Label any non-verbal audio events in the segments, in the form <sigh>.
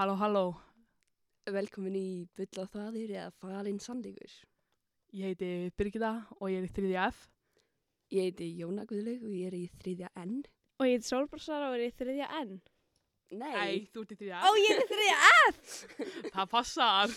Halló, halló, Velkomin í Bull og þaðir eða Falinn Sandíkur. ég heiti Birgitta og ég er í 3F. Ég heiti Jóna Guðlaug og ég er í þriðja N. Og ég heit Sólbrorsara og er í þriðja N. Nei, þú ert í 3F. Ó, ég er í þriðja N! <laughs> Það passar.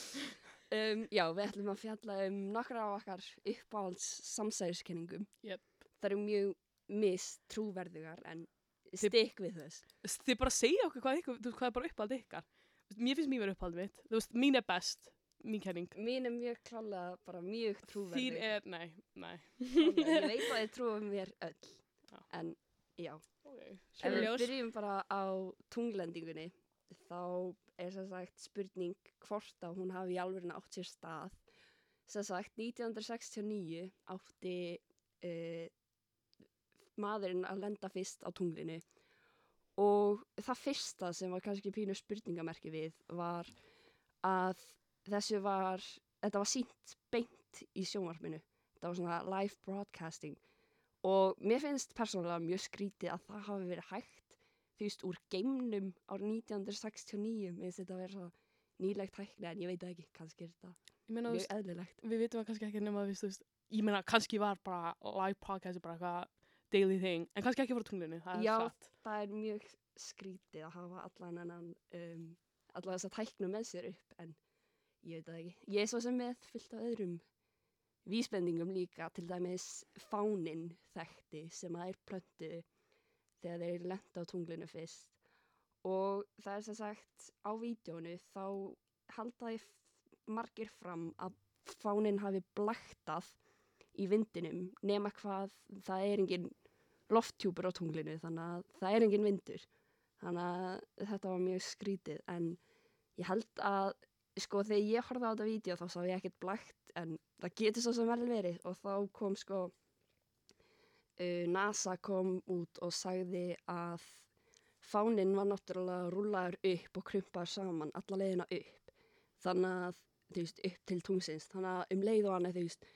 Um, já, við ætlum að fjalla um nokkra af okkar uppáhalds samsæðiskenningum. Jep. Það eru mjög mistrúverðugar en stikk við þess. Þið bara segja okkur hvað, ykkur, hvað er bara uppáld ykkar. Mér finnst mín verið uppáld mitt. Þú veist, mín er best, mín kenning. Mín er mjög klálega bara mjög. Þín er, nei, nei. <laughs> Ég veit að þið trúum mér öll. Já. En já, Okay. ef við Ljós. byrjum bara á tunglendingunni þá er sem sagt spurning hvort að hún hafi í alveg átt sér stað sem sagt 1969 átti uh, maðurinn að lenda fyrst á tunglinu og það fyrsta sem var kannski pínu spurningamerki við var að þessu var þetta var sínt beint í sjónvarpinu. Þetta var svona live broadcasting. Og mér finnst persónulega mjög skrítið að það hafi verið hægt þú veist úr geimnum árið 1969 mér finnst þetta að vera svo nýlegt hækni en ég veit ekki, kannski er þetta mjög eðlilegt. við vitum að kannski ekki nema, veist, þú veist, ég meina, kannski var bara live podcast bara eitthvað daily thing, en kannski ekki frá tunglinu, það er Já. það er mjög skrítið að hafa allan ennan um, allan þess að tækna með sér upp en ég veit það ekki ég er svo sem með fullt af öðrum vísbendingum líka til dæmis fánin þekkti sem að er plöntu þegar þeir lenda á tunglinu fyrst og það er sem sagt á vídjónu þá halda þið margir fram að fánin hafi blæktað í vindinum nema hvað það er engin lofttjúpur á tunglinu þannig að það er engin vindur. Þannig að þetta var mjög skrítið en ég held að sko þegar ég horfði á þetta vídeo þá sá ég ekkert blækt en það getur svo sem vel verið. Og þá kom sko uh, NASA kom út og sagði að fánin var náttúrulega rúlaður upp og krumpaður saman alla leiðina upp. Þannig að þú veist upp til tungsins þannig að um leið og hann þú veist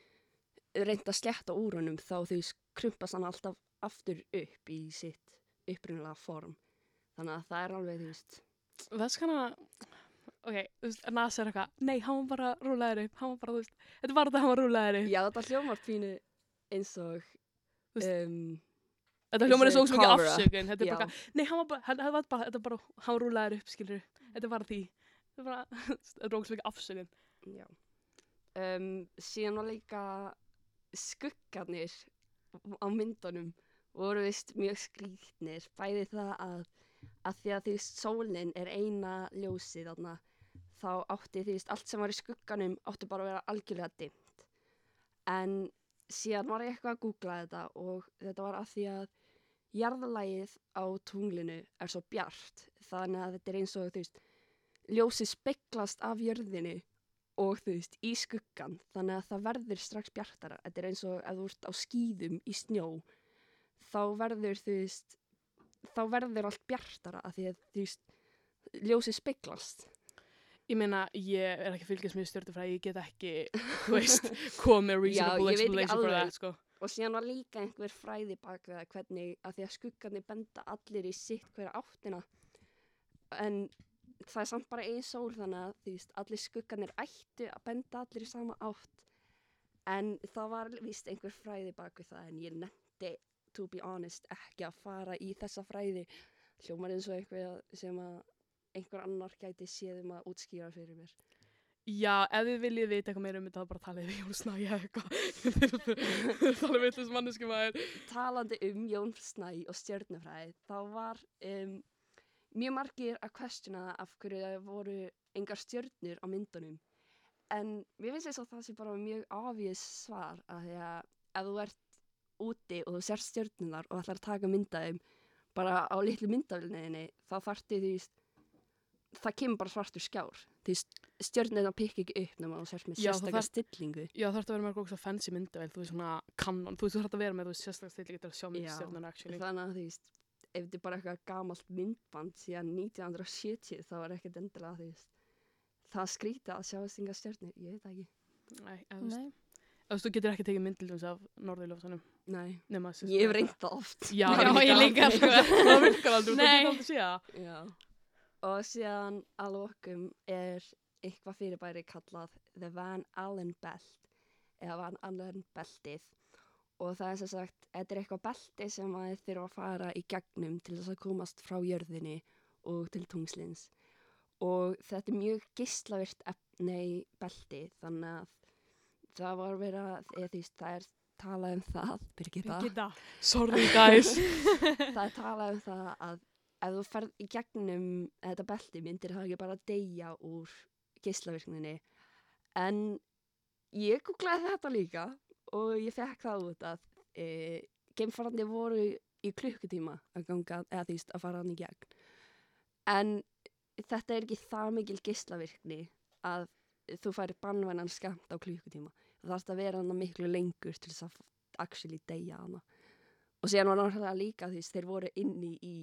reynd að sletta úr honum þá þú veist krumpast hann alltaf aftur upp í sitt upprunalega form þannig að það er alveg þú veist That's kinda, ok, þú veist, NASA er eitthvað, nei, hann var bara rúlaður upp, hann var bara, þú veist, þetta var þetta hann var rúlaður upp. já þetta hljómar pínu eins og um, Þetta hljómar er svo Þessi mikið cover-up, afsökun, þetta er bara, nei, hann var bara, hann var bara, þetta er bara, hann rúlaður upp, skilur, <laughs> þetta er bara því. Þetta er bara, þetta er ógst mikið afsökun. já um, síðan var líka skuggarnir á myndunum voru vist mjög skrýtnir bæði það að, að því að því sólinn er eina ljósið þarna þá átti því allt sem var í skugganum átti bara að vera algjörlega dimmt. En síðan var ég eitthvað að googla þetta og þetta var að því að jarðalægið á tunglinu er svo bjart þannig að þetta er eins og þú veist ljósið speklast af jörðinu og þú veist, í skuggan þannig að það verður strax bjartara. Þetta er eins og ef þú ert á skýðum í snjó þá verður þú veist þá verður allt bjartara að því að þú veist, ljósið speklast Ég meina, ég er ekki fylgjast með stjórnufræði, ég get ekki, þú <laughs> veist, komið reasonable explanation for that, sko. og síðan var líka einhver fræði bak við það hvernig að því að skuggarnir benda allir í sitt hverja áttina. En það er samt bara ein sól þannig að þú veist, allir skuggarnir ættu að benda allir í sama átt. En það var víst einhver fræði bak við það en ég nefndi to be honest ekki að fara í þessa fræði hljómar eins og eitthvað sem að einhver annar gæti séð um að útskýra fyrir mér Já, ef þið viljið vita eitthvað meira um þetta, þá bara talið við Jón Snæja eitthvað. <laughs> talið við þessum mannesku maður. talandi um Jón Snæ og stjörnufræði þá var um, mjög margir að questiona af hverju það voru engar stjörnur á myndunum en mér finnst þess að það sé bara mjög obvious svar að því að ef þú ert úti og þú sér stjörnunar og ætlar að taka myndaðum bara á litlu myndaflinniðinni þá þarftu því það kemur bara svartur skjár því stjörnunar pikk ekki upp nema þú sér með það sérstakar þarf- stillingu Já, það þarf að vera með eitthvað fancy myndavel, þú veist svona kannon, þú þarf að vera með þú veist sérstaklega stilli getur að sjá Já. myndstjörnuna, actually. Þannig að þú veist, ef þetta er bara eitthvað gamalt myndband síðan 1970 þá er ekkert endilega þú veist, það skrítið að sjá þess þú þú getur ekki tekið myndildum af norðurljósanum, Nei, nema ég hef reynt það oft. Já, Já, ég líka, sko. Það virkar aldrei, þú getur aldrei séð það. Já. og síðan að lokum er eitthvað fyrirbæri kallað The Van Allen Belt eða Van Allen beltið og það er sem sagt, þetta er eitthvað belti sem að þið þurfa að fara í gegnum til þess að komast frá jörðinni og til tungslins og þetta er mjög gislavirt efni belti þannig að það var verið að, eða því það er talað um það, Birgitta Birgitta. Sorry guys. <laughs> það er talað um það að ef þú ferð í gegnum þetta belti myndir það ekki bara deyja úr geislavirkninni en ég googlaði þetta líka og ég fekk það út að e, geimfarandi voru í klukkutíma að ganga eða því að fara hann í gegn en þetta er ekki það mikil geislavirkni að þú færi bannvænan skamt á klukkutíma það þarf að vera hann miklu lengur til þess að actually deyja hana og síðan var náttúrulega líka því þeir voru inni í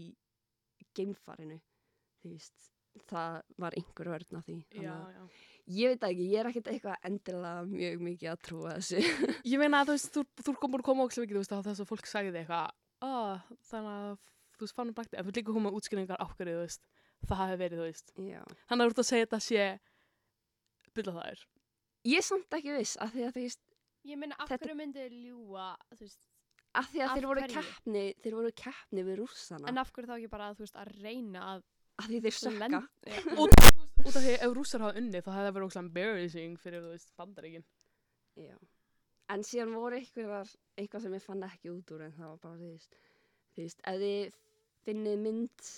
geimfarinu þú veist það var einhver vörn af því já, já. ég veit ekki, ég er ekkert eitthvað endilega mjög mikið að trúa þessu <laughs> Ég meina að þú veist, þú, þú að koma ókslega mikið, þú veist, að þess að fólk sagði eitthvað, ah, þannig að þú veist, fannum bækti, en þú líka koma útskynningar þú veist, það hafi verið, þú veist. Já. Þannig að þú ert að segja þetta sé, byrla það er. ég er samt ekki viss af því að, þú veist, Ég meina, af Þetta- hverju myndi þið ljúa, þú veist, af því að Af þeir voru hverju? keppni þeir voru keppni við rússana en af hverju þá ekki bara, þú veist, að reyna að af því þeir sökka lenda- <laughs> Út af því, þú veist, út af því, ef rússar hafa unnið, þá hefði það verið ókslega embarrassing fyrir, þú veist, bandaríkin. Já. En síðan voru eitthvað, eitthvað sem ég fann ekki út úr en það var bara, þú veist, þú veist, ef þið finnið mynd,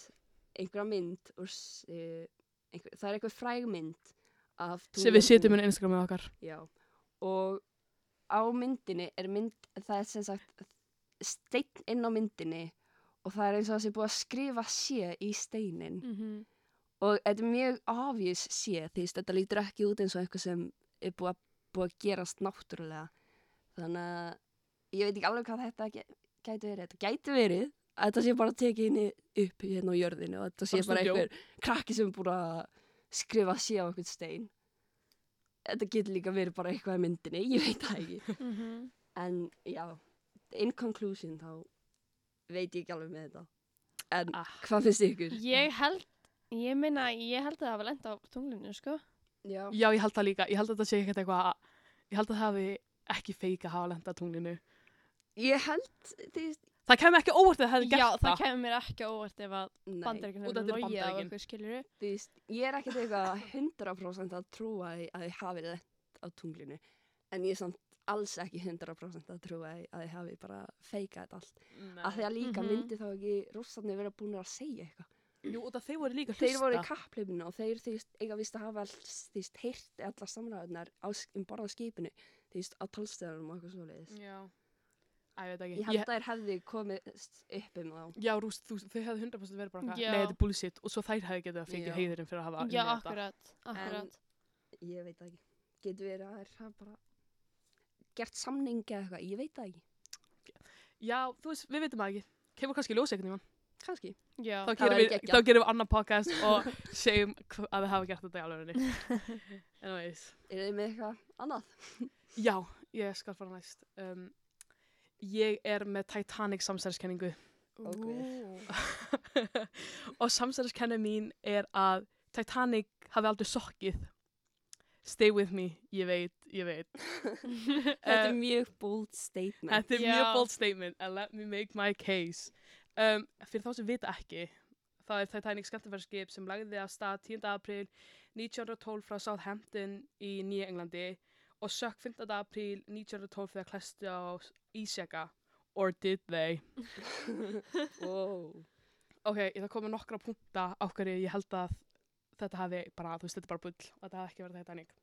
einhverja mynd, úr, s- eh, einhver, það er eitthvað fræg mynd Sem við setjum inn á Instagramið okkar. Já, og á myndinni er mynd, það er sem sagt steinn inn á myndinni og það er eins og það sé búið að skrifa sé í steinin. Mhm. og þetta er mjög obvious sé því þetta lítur ekki út eins og eitthvað sem er búið að, búið að gerast náttúrulega. Þannig að ég veit ekki alveg hvað þetta gæti verið. Þetta gæti verið að þetta sé bara tekið inn upp hérna á jörðinu og þetta sé Bara einhver krakki sem er búið að skrifa sé á einhvern stein þetta getur líka verið bara eitthvað í myndinni, ég veit það ekki Mhm. en já, in conclusion þá veit ég ekki alveg með þetta en Ah. hvað finnst ykkur? Ég held, ég meina, ég held að það hafa lenda á tunglinu, sko. Já, Já, ég held það líka, ég held að þetta sé ekkert eitthvað, ég held að það hafi ekki feika að hafa lenda á tunglinu. ég held því, Það kemur ekki óvart að það hefði gert Já, það það. kemur mér ekki óvart ef að nei, bandaríkinn út af hefur þetta eru logið á Bandaríkin. okkur, skilur þú veist, ég er ekkert eitthvað 100% að trúa því að þið hafi lent á tunglinu en ég er samt alls ekki 100% að trúa því að þið hafi bara feikað þetta allt af því að líka Mhm. myndi þá ekki rússarnir vera búin að segja eitthvað Jú, út af þeir voru líka að þeir voru í hlusta. kappleipinu og þeir veist, eiga vist að hafa alls, veist, heyrt allar samræðunar um borða skipinu þú veist, á tólstöðunum og eitthvað svoleiðis Já. Æ, ég veit ekki. ég held að þeir hefði komið upp um þá Já, rúst, þú, þau hefðu 100% verið bara nei, þetta er bullshit og svo þær hefðu getið að fengið Já. heiðurinn fyrir að hafa Já, akkurat, akkurat. ég veit það ekki getur verið að þeir hafa bara gert samning eða eitthvað, ég veit það ekki Já, þú veist, við veitum það ekki. Kemur kannski ljós einhvern tímann. kannski Já, Þá Það gerum, við, geggjað. þá gerum við annan podcast og <laughs> segjum að við hafa gert þetta í alvegurinn. <laughs> Anyways. er þið með eitthvað annað? Já, ég skal fara næst. Um, ég er með Titanic. Ú. <laughs> og samsæriskenning mín er að Titanic hafi aldrei sokkið. Stay with me, ég veit, ég veit. <laughs> þetta er mjög bold statement Þetta er Já. mjög bold statement and let me make my case. Um, fyrir þá sem vita ekki, það er Titanic skemmtifæðarskip sem lagði af stað 10. april 1912 frá Southampton í Nýja Englandi og sökk 15. april 1912 þegar klæstu á Ísjaka. Or did they? <laughs> wow. Ok, það komið nokkra punta á hverju ég held að þetta hafi bara, þú veist, þetta er bara bull og þetta hafi ekki verið Titanic.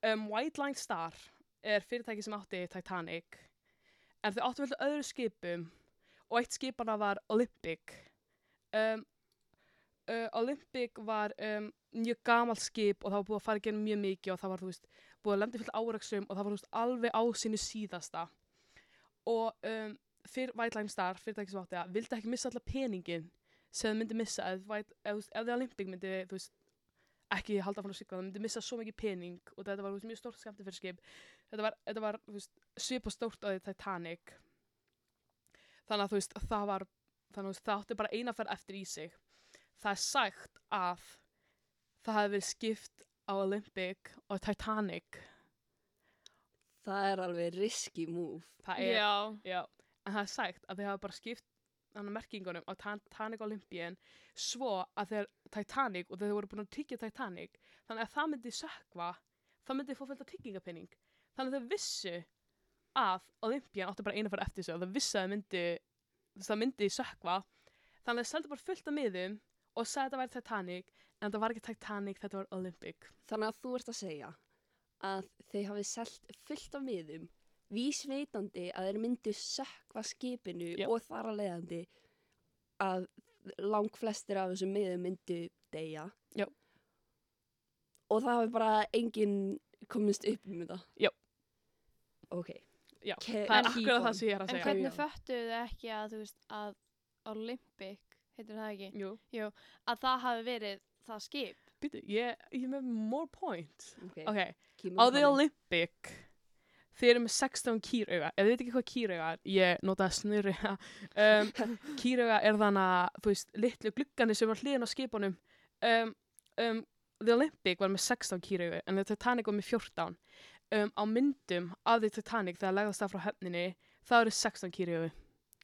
Um, White Line Star er fyrirtæki sem átti Titanic en þau áttu vel öðru skipum og eitt skipana var Olympic. Um, uh, Olympic var um, mjög gamalt skip og það var búið að fara genið mjög mikið og það var, þú veist, búið að lenda fullt áreiksum og það var, veist, alveg á sínu síðasta. Og um, fyrir White Line Star, fyrirtæki sem átti það, vildi ekki missa alla peningin sem þau myndi missa ef, ef, veist, ef þið Olympic myndi, veist, ekki halda frá sigla, það myndi missa svo mikið pening og þetta var veist, mjög stórt skemmti fyrir skip. Þetta var, þetta var veist, svipa stórt á því Titanic. Þannig að þú veist, það var, þannig að það átti bara eina ferð eftir í sig. það er sagt að það hafi verið skipt á Olympic og Titanic. Það er alveg risky move. það er, Já. já, en það er sagt að þau hafa bara skipt merkingunum á Titanic Olympian svo að þegar Titanic og þau voru búin að tyggja Titanic. Þannig að það myndi sökva það myndi fá fölta tyggingapenning þannig að þau vissu að Olympian átti bara eina fyrir eftir sig og þau vissu að það myndi það myndi sökva þannig að þau seldu bara fullt af miðum og sagði að þetta væri Titanic en þetta var ekki Titanic, þetta var Olympic Þannig að þú ert að segja að þau hafi selt fullt af miðum vísveitandi að þeir myndu sökva skipinu Já. og þar að leiðandi að lang flestir af þessum miðum myndu deyja. Já. Og það hafi bara enginn komist upp um þetta. Já. Ok. Já, Ke- það er akkurat það sem ég er að En segja hvernig Já. föttuðu þið ekki að, þú veist, að Olympic, heitir það ekki, Jú, að það hafi verið það skip? býtu, ég, ég er með more point Ok. Ok, keep á The. Olympic þið eru með 16 kýrauga ef þið veit ekki hvað kýrauga er, ég notaði snurri um, <laughs> kýrauga er þannig að þú veist, litlu gluggani sem var hliðin á skipunum um, um, The Olympic var með 16 kýrauga en The Titanic var með 14 um, á myndum af The Titanic þegar legðast það frá hefninni það eru 16 kýrauga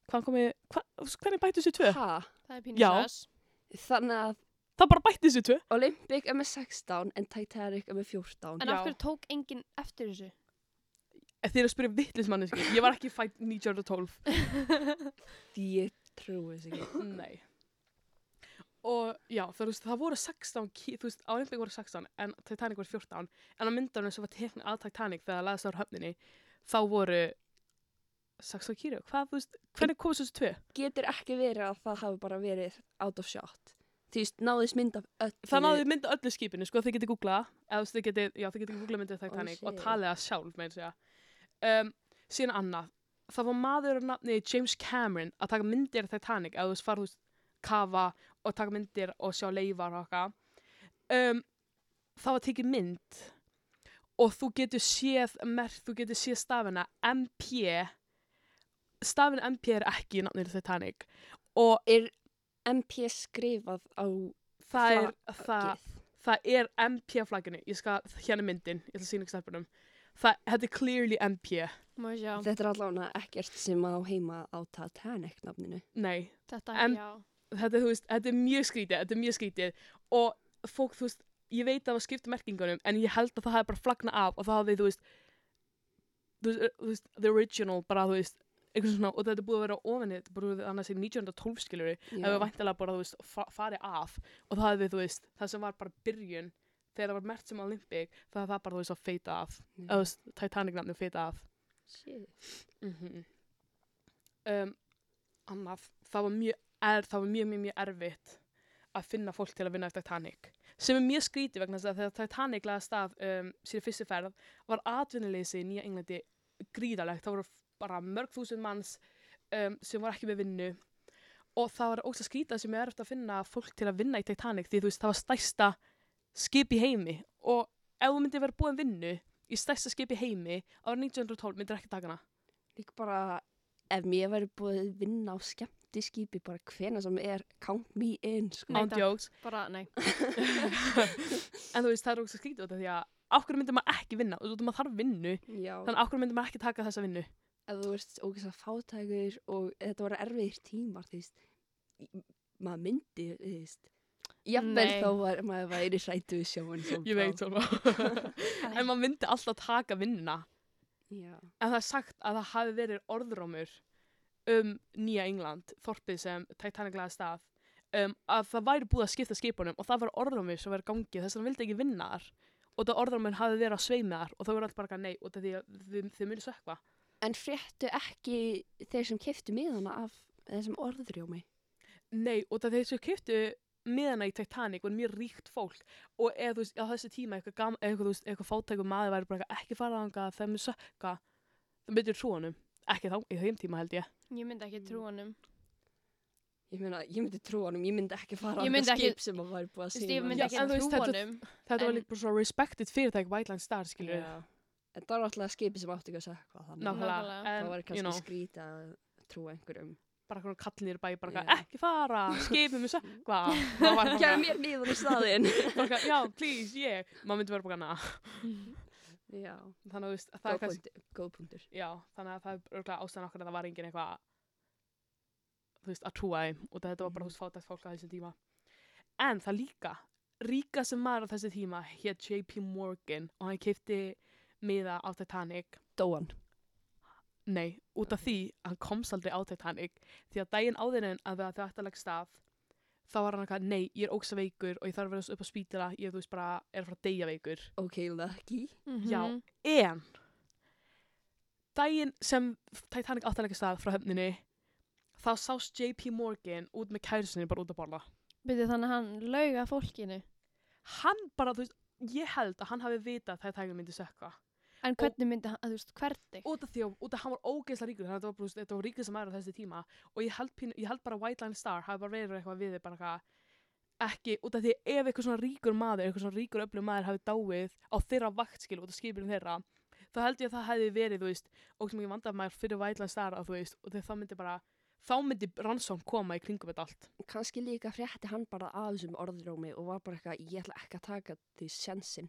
hvað komið, hva, hvernig bætti þessu tvö? Ha, Það er sös. þannig að það bara bætti þessu tvö Olympic er með 16 en Titanic er með 14. En Já. af hverju tók enginn eftir þessu? þið eru að spyrja vittlismanniski ég var ekki fætt 1912 <laughs> Ég trúi þess ekki. Nei. Og já, það, veist, það voru 16, ký- þú veist, Olympic voru 16 en Titanic voru 14 en á myndanum sem var teknið að Titanic þegar það laðist á höfninni þá voru 16 kíru. Hvað, þú veist, hvernig komast þessu tvö? Getur ekki verið að það hafi bara verið out of shot. Þú veist, náðist mynd af öllu. Það náðu mynda öllu skipinu, sko, þið getið googlað, eða þið getið, já, þið getið googlað myndið Titanic og shit. talið það sjálf, þess að um, síðan annað, það var maður að nafni James Cameron að taka myndir af Titanic, eða þú veist, veist, kafa og taka myndir og sjá leifar og eitthvað. Um, það var tekið mynd og þú getur séð, merkt, þú getur séð stafina MP, stafin MP er ekki í nafnið Titanic og Er MP skrifað á það er, það, það er MP á flagginu, ég skal, hérna myndin, ég ætla að sína ekki. Það, þetta er clearly MP. Má ég sjá. Þetta er allavega ekkert sem á heima á Titanic nafninu. Nei, Þetta, En- já. þetta, þú veist, þetta er mjög skrítið, þetta er mjög skrítið og fólk, þú veist, ég veit að það var skipt merkingunum en ég held að það hefði bara flagnað af og það hefði, þú veist, þú veist, the original, bara, þú veist, eitthvað svona, og þetta er búið að vera ofinni, þetta er búið að annars í 1912 skilur við, Já. hefur væntalega bara, þú veist, fa farið af og það hefði, þú veist, það sem var bara byrjun, þegar það var mert sem Olympic, það það bara, þú veist, að feita af, Já. eða, Titanic nafnum feita af. Shit. mm um, annað, það var mjög er, það var mjög, mjög, mjög erfitt að finna fólk til að vinna eftir Titanic sem er mjög skrítið vegna þess að þegar Titanic laðast af um, síðan fyrstu ferð var atvinnuleysi í Nýja Englandi gríðalegt, það voru bara mörg þúsund manns um, sem var ekki með vinnu. Og það var ógst að skrítið sem er erfitt að finna fólk til að vinna í Titanic því þú veist það var stærsta skip í heimi. Og ef þú myndir vera búin vinnu í stærsta skip í heimi árið 1912 myndir ekki taka hana? Líka bara, ef mér væri búið að vinna á skemmtiskipi bara hvena sem er, count me in, sko. Nei, jokes. Bara, nei. <laughs> en þú veist, það er ógst að út af því að af hverju myndir maður ekki vinna, þú veist, maður þarf vinnu. Já, þannig af hverju myndir maður ekki taka þessa vinnu ef þú veist ógæst að fátækur og þetta voru erfiðir tímar, þú veist, maður myndi, þú veist, jafnvel Nei. þá var maður væri hrættu við sjóin. ég veit svona en maður myndi alltaf taka vinnuna. Já, en það er sagt að það hafi verið orðrómur um Nýja England þorpið sem Titanic laði stað um, að það væri búið að skipta skipunum og það var orðrómur sem var í gangi þess að það vildi ekki vinna þar. Og það orðrómur hafi verið að sveima þar og það voru alltaf bara nei út af því að þau, þau muni sökva en fréttu ekki þeir sem keftu miðana af þessum orðrjómi? Nei, út af þeir sem kiptu miðana í Titanic var mjög ríkt fólk og eða þú veist, á þessu tíma eitthvað, gam, eitthvað, þú veist, eitthvað fátækum maður væri bara ekki fara þangað þeim mun sökka það myndir trú honum ekki þá, í þeim tíma held ég Ég myndi ekki trú honum. Ég meina, ég myndi trú honum, ég myndi ekki fara á það ekki- skip sem að væri búið að segja ég myndi Já, ekki en þú trú þetta- honum. þetta var En- líka bara svo respected fyrirtæk White Line Star, skilur Já. En það var alltaf skipi sem átti ekki að sökva þannig. nákvæmlega. Það var you kannski know skrítið að trúa einhverjum bara eitthvað kallinir bæ, bara yeah. ekki fara, skipum við sökva. Bara, mér niður í staðinn. <laughs> bara, já, please, ég. Maður myndi vera bara. Já, Þannig að það góð er kannski. Góð punktur. já, þannig að það er örgulega ástæðan okkur að það var engin eitthvað, þú veist, að trúa þeim og þetta var bara, þú veist, fátækt fólk á þessum tíma. En það líka, ríka sem maður á þessi tíma hétt J.P. Morgan og hann keipti miða á Titanic Dóan. Nei, út af því að hann komst aldrei á Titanic því að daginn áður en að þau ætti að leggja stað þá var hann eitthvað, nei, ég er ógsa veikur og ég þarf að vera upp á spítala, ég þú veist bara er að fara að deyja veikur. Ok, lucky. Já, Mhm. en daginn sem Titanic átti að leggja stað frá höfninni þá sást JP Morgan út með kærusinni bara út að borða. Byrju þannig að hann lauga fólkinu. Hann bara, þú veist, ég held að hann hafi vitað að Titanic myndi sökka. En hvernig myndi hann, þú veist, hvernig? út af því að, út af að hann var ógeðslega ríkur þannig að þetta var, þetta var ríkur sem er á þessi tíma og ég held, pínu, ég held bara White Line Star hafi bara verið eitthvað við þig bara eitthvað ekki, út af því ef eitthvað svona ríkur maður eitthvað svona ríkur öflug maður hafi dáið á þeirra vaktskil út af skipinu þeirra þá held ég að það hefði verið, þú veist og sem ég vandað maður fyrir White Line Star að þú veist og það myndi bara, þá myndi rannsón koma í kringum þetta allt Kanski líka frétti hann bara að þessum orðrómi og var bara eitthvað, ég ætla ekki að taka því sjensin.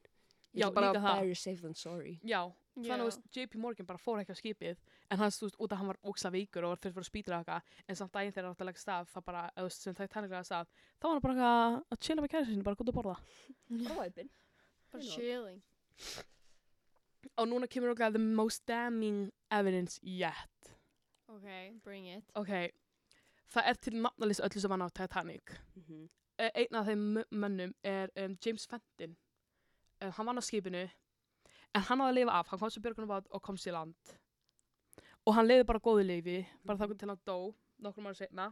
Ég Já, líka að það. better safe than sorry. Já, þannig að þú veist, JP Morgan bara fór ekki á skipið en hans, þú veist, út af að hann var ógsa veikur og var fyrir að spýtra eitthvað en samt daginn þegar hann átti að leggja stað það bara, eða þú veist, sem það er tænilega stað þá var hann bara eitthvað að chilla með kæri sinni, bara gótt að borða Bara væpinn. Bara chilling. og núna kemur okkar the most damning evidence yet Ok, bring it. ok, það er til nafnalist öllu sem hann á Titanic Mhm. Eh, einn af þeim mö- mönnum er um, James Fenton um, hann vann á skipinu en hann náði að lifa af, hann kom sér björgunum og kom sér í land. Og hann liði bara góðu lifi bara þá til hann dó nokkur mánu setna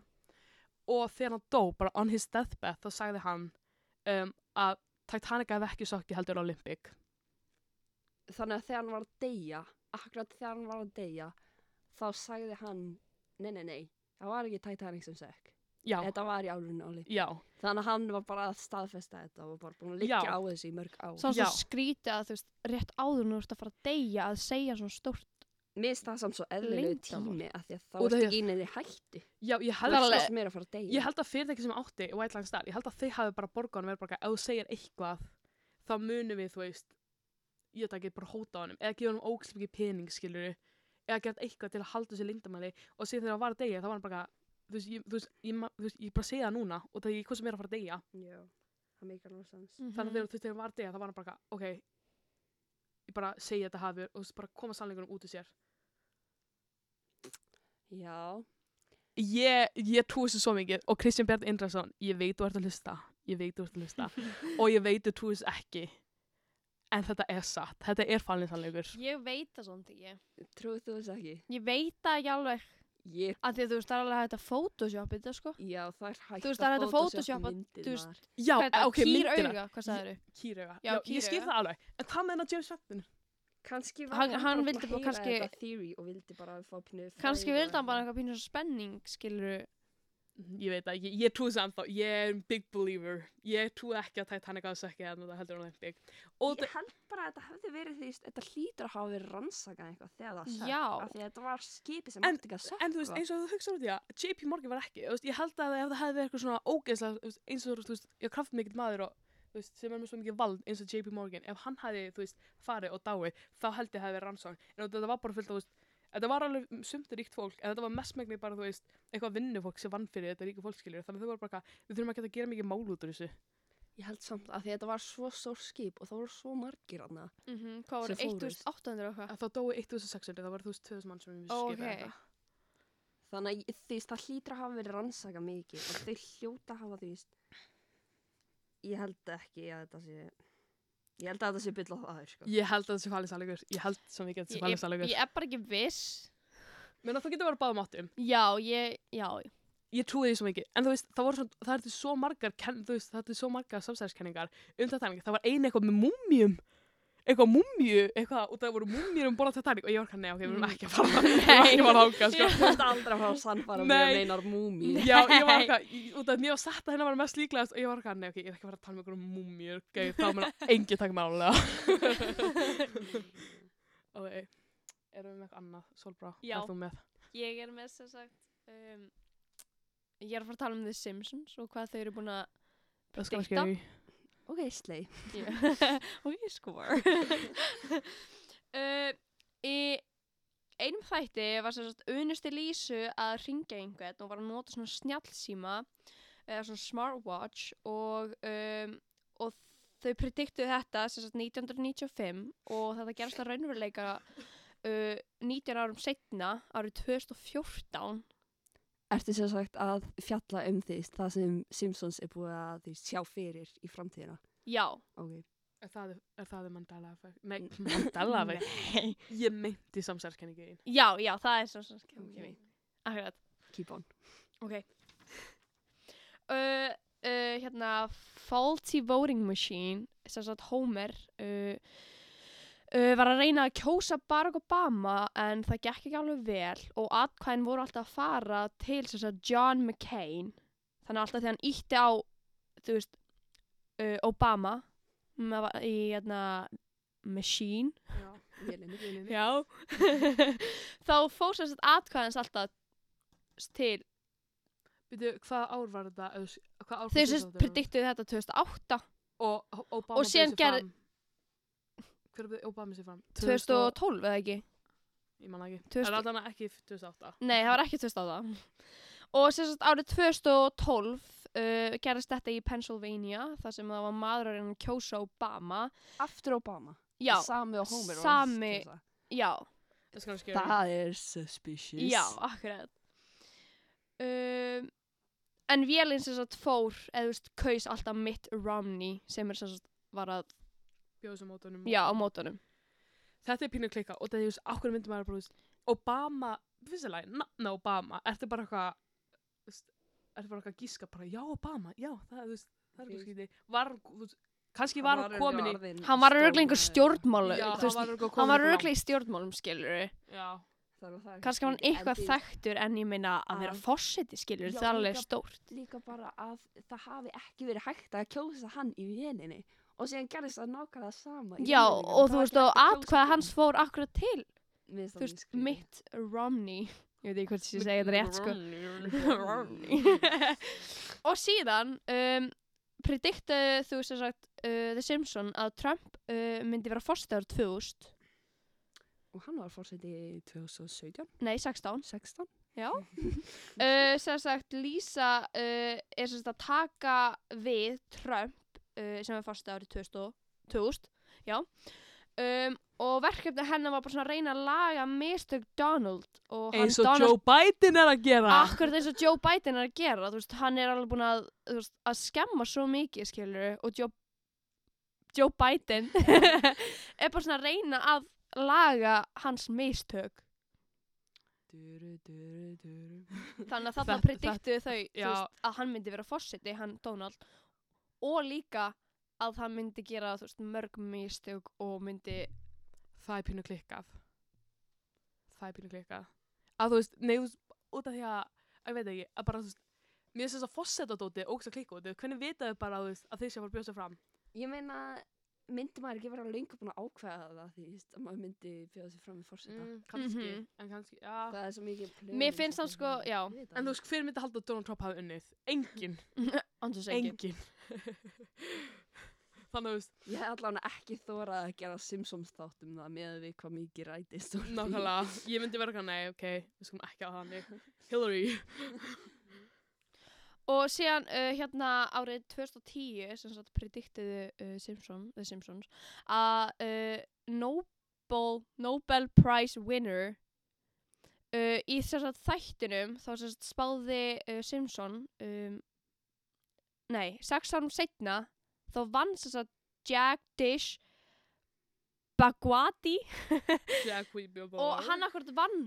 og þegar hann dó, bara on his deathbed þá sagði hann um, að Titanic hefði ekki sokki heldur Olympic. Þannig að þegar hann var að deyja, akkurat þegar hann var að deyja, þá sagði hann, nei, nei, nei, það var ekki Titanic sem sökk. Já, Þetta var í álunni áli. já, Þannig að hann var bara að staðfesta þetta og var búin að liggja á þessu í mörg á. Svo svo skrítið að þú veist, rétt áður nú ert að fara að deyja að segja svona stórt. Mér það samt svo eðlilegu tími af því að þá að- ekki inn í hættu. já, ég Það held að fara að deyja. Ég held að fyrirtæki sem átti White Line Star, ég held að þeir hafi bara borgað hann verið bara, ef þú segir eitthvað þá munum við, þú veist ég veit ekki, bara hóta á honum, eða gefa honum ógæslega mikið pening, skilur eða gert eitthvað til að halda þessi lindamæli og síðan þegar það var að deyja, þá var hann bara þú veist, ég, þú veist, ég, ma- þú veist, ég bara segja það núna og það er hvað sem er að fara að deyja Já, það meikar alveg sens. Mhm. þannig að þegar þú veist, þegar var að deyja, þá var hann bara ok, ég bara segja þetta hafi og þú veist, bara koma sannleikunum út úr sér Já, ég, ég trúi þessu svo mikið og Kristján Bjarn Indrason, ég veit þú ert að hlusta ég veit þú ert að hlusta <laughs> og ég veit þú trúi þessu ekki en þetta er satt, þetta er falin sannleikur Ég veit það svona ekki. trúið þú þess ekki? Ég veit það ekki alveg. Ég, Af því að þú veist, það er alveg hægt að photoshopa þetta, sko. já, það er hægt veist, að photoshoppa, myndirnar. já, er þetta? ok, myndina Kýrauga, kýrauga, Já, já, ég skil kýrauga. það alveg en hvað með hennar James Fenton? Kannski var Hann- hann, bara vildi búinn bara að heyra kannski- þetta theory og vildi bara fá pínu og vildi hann bara eitthvað. pínu spenning, skilur ég veit það, ég, ég trúi þessu ennþá ég er big believer ég trúi ekki að Titanic að ekki að það heldur big og Ég held bara að þetta hefði verið því þetta hlýtur að hafa verið rannsakað eitthvað þegar það sökk. Já. Af því að þetta var skipi sem En- átti ekki að sökka. En þú veist, eins og þú hugsa út í að JP Morgan var ekki, veist, ég held að ef það hefði verið eitthvað svona ógeðslega, eins og þú veist, ég kraft mikill maður og, veist, sem er með svo mikið vald eins og JP Morgan, ef hann hefði, þú veist, farið og dáið, þá held ég hefði verið rannsókn. En þetta var bara fullt, af, þú veist, þetta var alveg sumt ríkt fólk, en þetta var mestmegni bara, þú veist, eitthvað vinnufólk sem vann fyrir þetta ríku fólkskiljur, þannig að þau voru bara, eitthvað, við þurfum ekki að gera mikið mál út úr þessu. Ég held samt að því að þetta var svo stór skip og það voru svo margir aðna. mm -hmm. Hvað voru, Sem fórust. 1800 og? En þá dói 1600, það voru, þú veist, 2000 mann sem við skipið ok. þetta. Þannig að þú veist, það hlýtur að hafa verið rannsakað mikið og þau hljóta að hafa, veist, ég held ekki að þetta sé, ég held að þetta sé byll á það, sko. Ég held að það sé falið sannleikur, ég held svo mikið að þetta sé Ég, falið sannleikur. ég er bara ekki viss. Menn að þú getur verið báðum áttum. Já, ég, já. ég trúi því svo mikið, en þú veist, það voru svo, það er til svo margar, ken, þú veist, það er til svo margar samsæðiskenningar um Titanic, það var einu eitthvað með múmjum, eitthvað múmju, eitthvað, og það voru múmjur um borða Titanic og ég var ekki, nei, ok, <laughs> við erum ekki að fara, við erum ekki að fara ákað, sko. Þú veist aldrei að fara að sannfara um einar múmi. Já, ég var eitthvað, út af að mér var sett að hennar var mest líklegast og ég var eitthvað, nei, ok, ég er ekki að fara að tala með einhverjum múmjur, ok, þá mun enginn taka mig álega. <laughs> ok, erum við með eitthvað annað, Solbrá, hvað er þú með? Ég er með sem sagt um, ég er Ok. Já. og ég skor uh, í einum þætti var sagt unusti Lísu að ringja einhvern og var að nota svona snjallsíma eða svona smartwatch og, um, og þau prediktuðu þetta sagt 1995 og þetta gerast að raunveruleika uh, 19 árum setna árið 2014 Ertu sem sagt að fjalla um því það sem Simpsons er búið að því sjá fyrir í framtíðina? já, Ok. Er það, er það Mandela effect? Nei, <laughs> Mandela effect. Ég meinti samsælskenningin. já, já, það er okay. akkurat Keep on. Ok. Uh, uh, hérna, Faulty Voting Machine, sem sagt Homer, uh, uh, var að reyna að kjósa Barack Obama en það gekk ekki alveg vel og atkvæðin voru alltaf að fara til sem sagt John McCain. Þannig að alltaf þegar hann ítti á, þú veist, uh, Obama í hérna, machine, Já. Vélinni, vélinni. Já <laughs> Þá fór sem sagt atkvæðans alltaf til Veitu, hvað ár var þetta? Þau sem sagt prediktuðu þetta 2008 Og Og síðan gerði-. Hver bauð Obama sér fram? 2012 eða ekki Ég man það ekki. 2000 Er alltaf ekki 2008? Nei, það var ekki 2008 Og sagt árið 2012 uh, gerðist þetta í Pennsylvania þar sem það var maður að reyna að kjósa Obama Aftur Obama. Já, Sami og Homer. að Sami. já, Það. Það er suspicious. já, akkurat um, En vélinn sem sagt fór eða þú veist, kaus alltaf Mitt Romney sem er sem sagt var að, Bjóðu sem mótunum. já, á mótunum Þetta er pínu klikka og þetta er just, ákveður myndi maður bara, þú veist, Obama, fyrstilega, nafna Obama, ertu bara eitthvað, ertu bara eitthvað að gíska bara, já, Obama, já, það, þú veist, það er eitthvað skítið, var, þú veist, kannski var hann komin í, Hann var örgulega einhver stjórnmálu já, þú hann veist, Hann var örgulega í stjórnmálum skilur Já, Kannski var hann eitthvað þekktur en ég meina að vera Að- fórseti skilur Já, Það er alveg stórt. Líka bara að það hafi ekki verið hægt að kjósa hann í vélinni. Og síðan gerðist það nákvæmlega sama. í Já Bandaríkjunum. og Það þú var veist ekki og hægt að kjósa atkvæða hann. hans fór akkurat til Mér finnst Þú það mjög veist, skrítið. Mitt Romney Ég veit ekki hvort ég segi þetta rétt sko Romney. <laughs> Og síðan um, prediktaðu þú sem sagt uh, The Simpson að Trump uh, myndi vera árið 2000 Og hann var fórseti í 2017, Nei, 16 16. Já <laughs> uh, Sem sagt Lisa uh, er sem sagt að taka við Trump uh, sem er fórseti árið 2000, 2000 Já um, Og verkefni hennar var bara svona að reyna að laga mistök Donald Eins og Donald Joe Biden er að gera. Akkurat eins og Joe Biden er að gera þú veist, hann er alveg búin að, veist, að skemma svo mikið skilur og Joe, Joe Biden <laughs> er bara svona að reyna að laga hans mistök þannig að þarna prediktuðu þau já. að hann myndi vera fórseti, hann Donald og líka að hann myndi gera veist, mörg mistök og myndi Það er pínu klikkað. Það er pínu klikkað. Að þú veist, nei, þú veist, út af því að, ég veit ekki, að bara, þú veist, mér finnst þess að fossetadóti ógst að klikka út. Hvernig vitaðu bara, þú veist, að þeir sé að fara sig fram? Ég meina, myndi maður ekki vera lengur búin að ákveða það því veist, að maður myndi bjóða sig fram í fórseta. Mm, kannski, Mhm. en kannski, já. Það er svo mikið plönum Mér finnst hann sko, já. Það En þú veist, hver myndi halda að Donald Trump hafi unnið? Engin. <laughs> Andrús engin Engin. <laughs> Þannig að, þú veist, Ég hef allavega ekki þórað að gera Simpsons þátt um það með við hvað mikið rætist nákvæmlega, ég myndi vera eitthvað, nei, ok, við skulum ekki á þannig. Hillary. <laughs> Og síðan uh, hérna árið 2010 sem sagt prediktiðu uh, Simpson, The Simpsons að uh, Nobel, Nobel Prize winner uh, í sem sagt þættinum þá sem spáði uh, Simpson um, nei, sex árum setna þá vann sem sagt Jack Dish Bagwati. <laughs> Jack Weeby og hann akkurat vann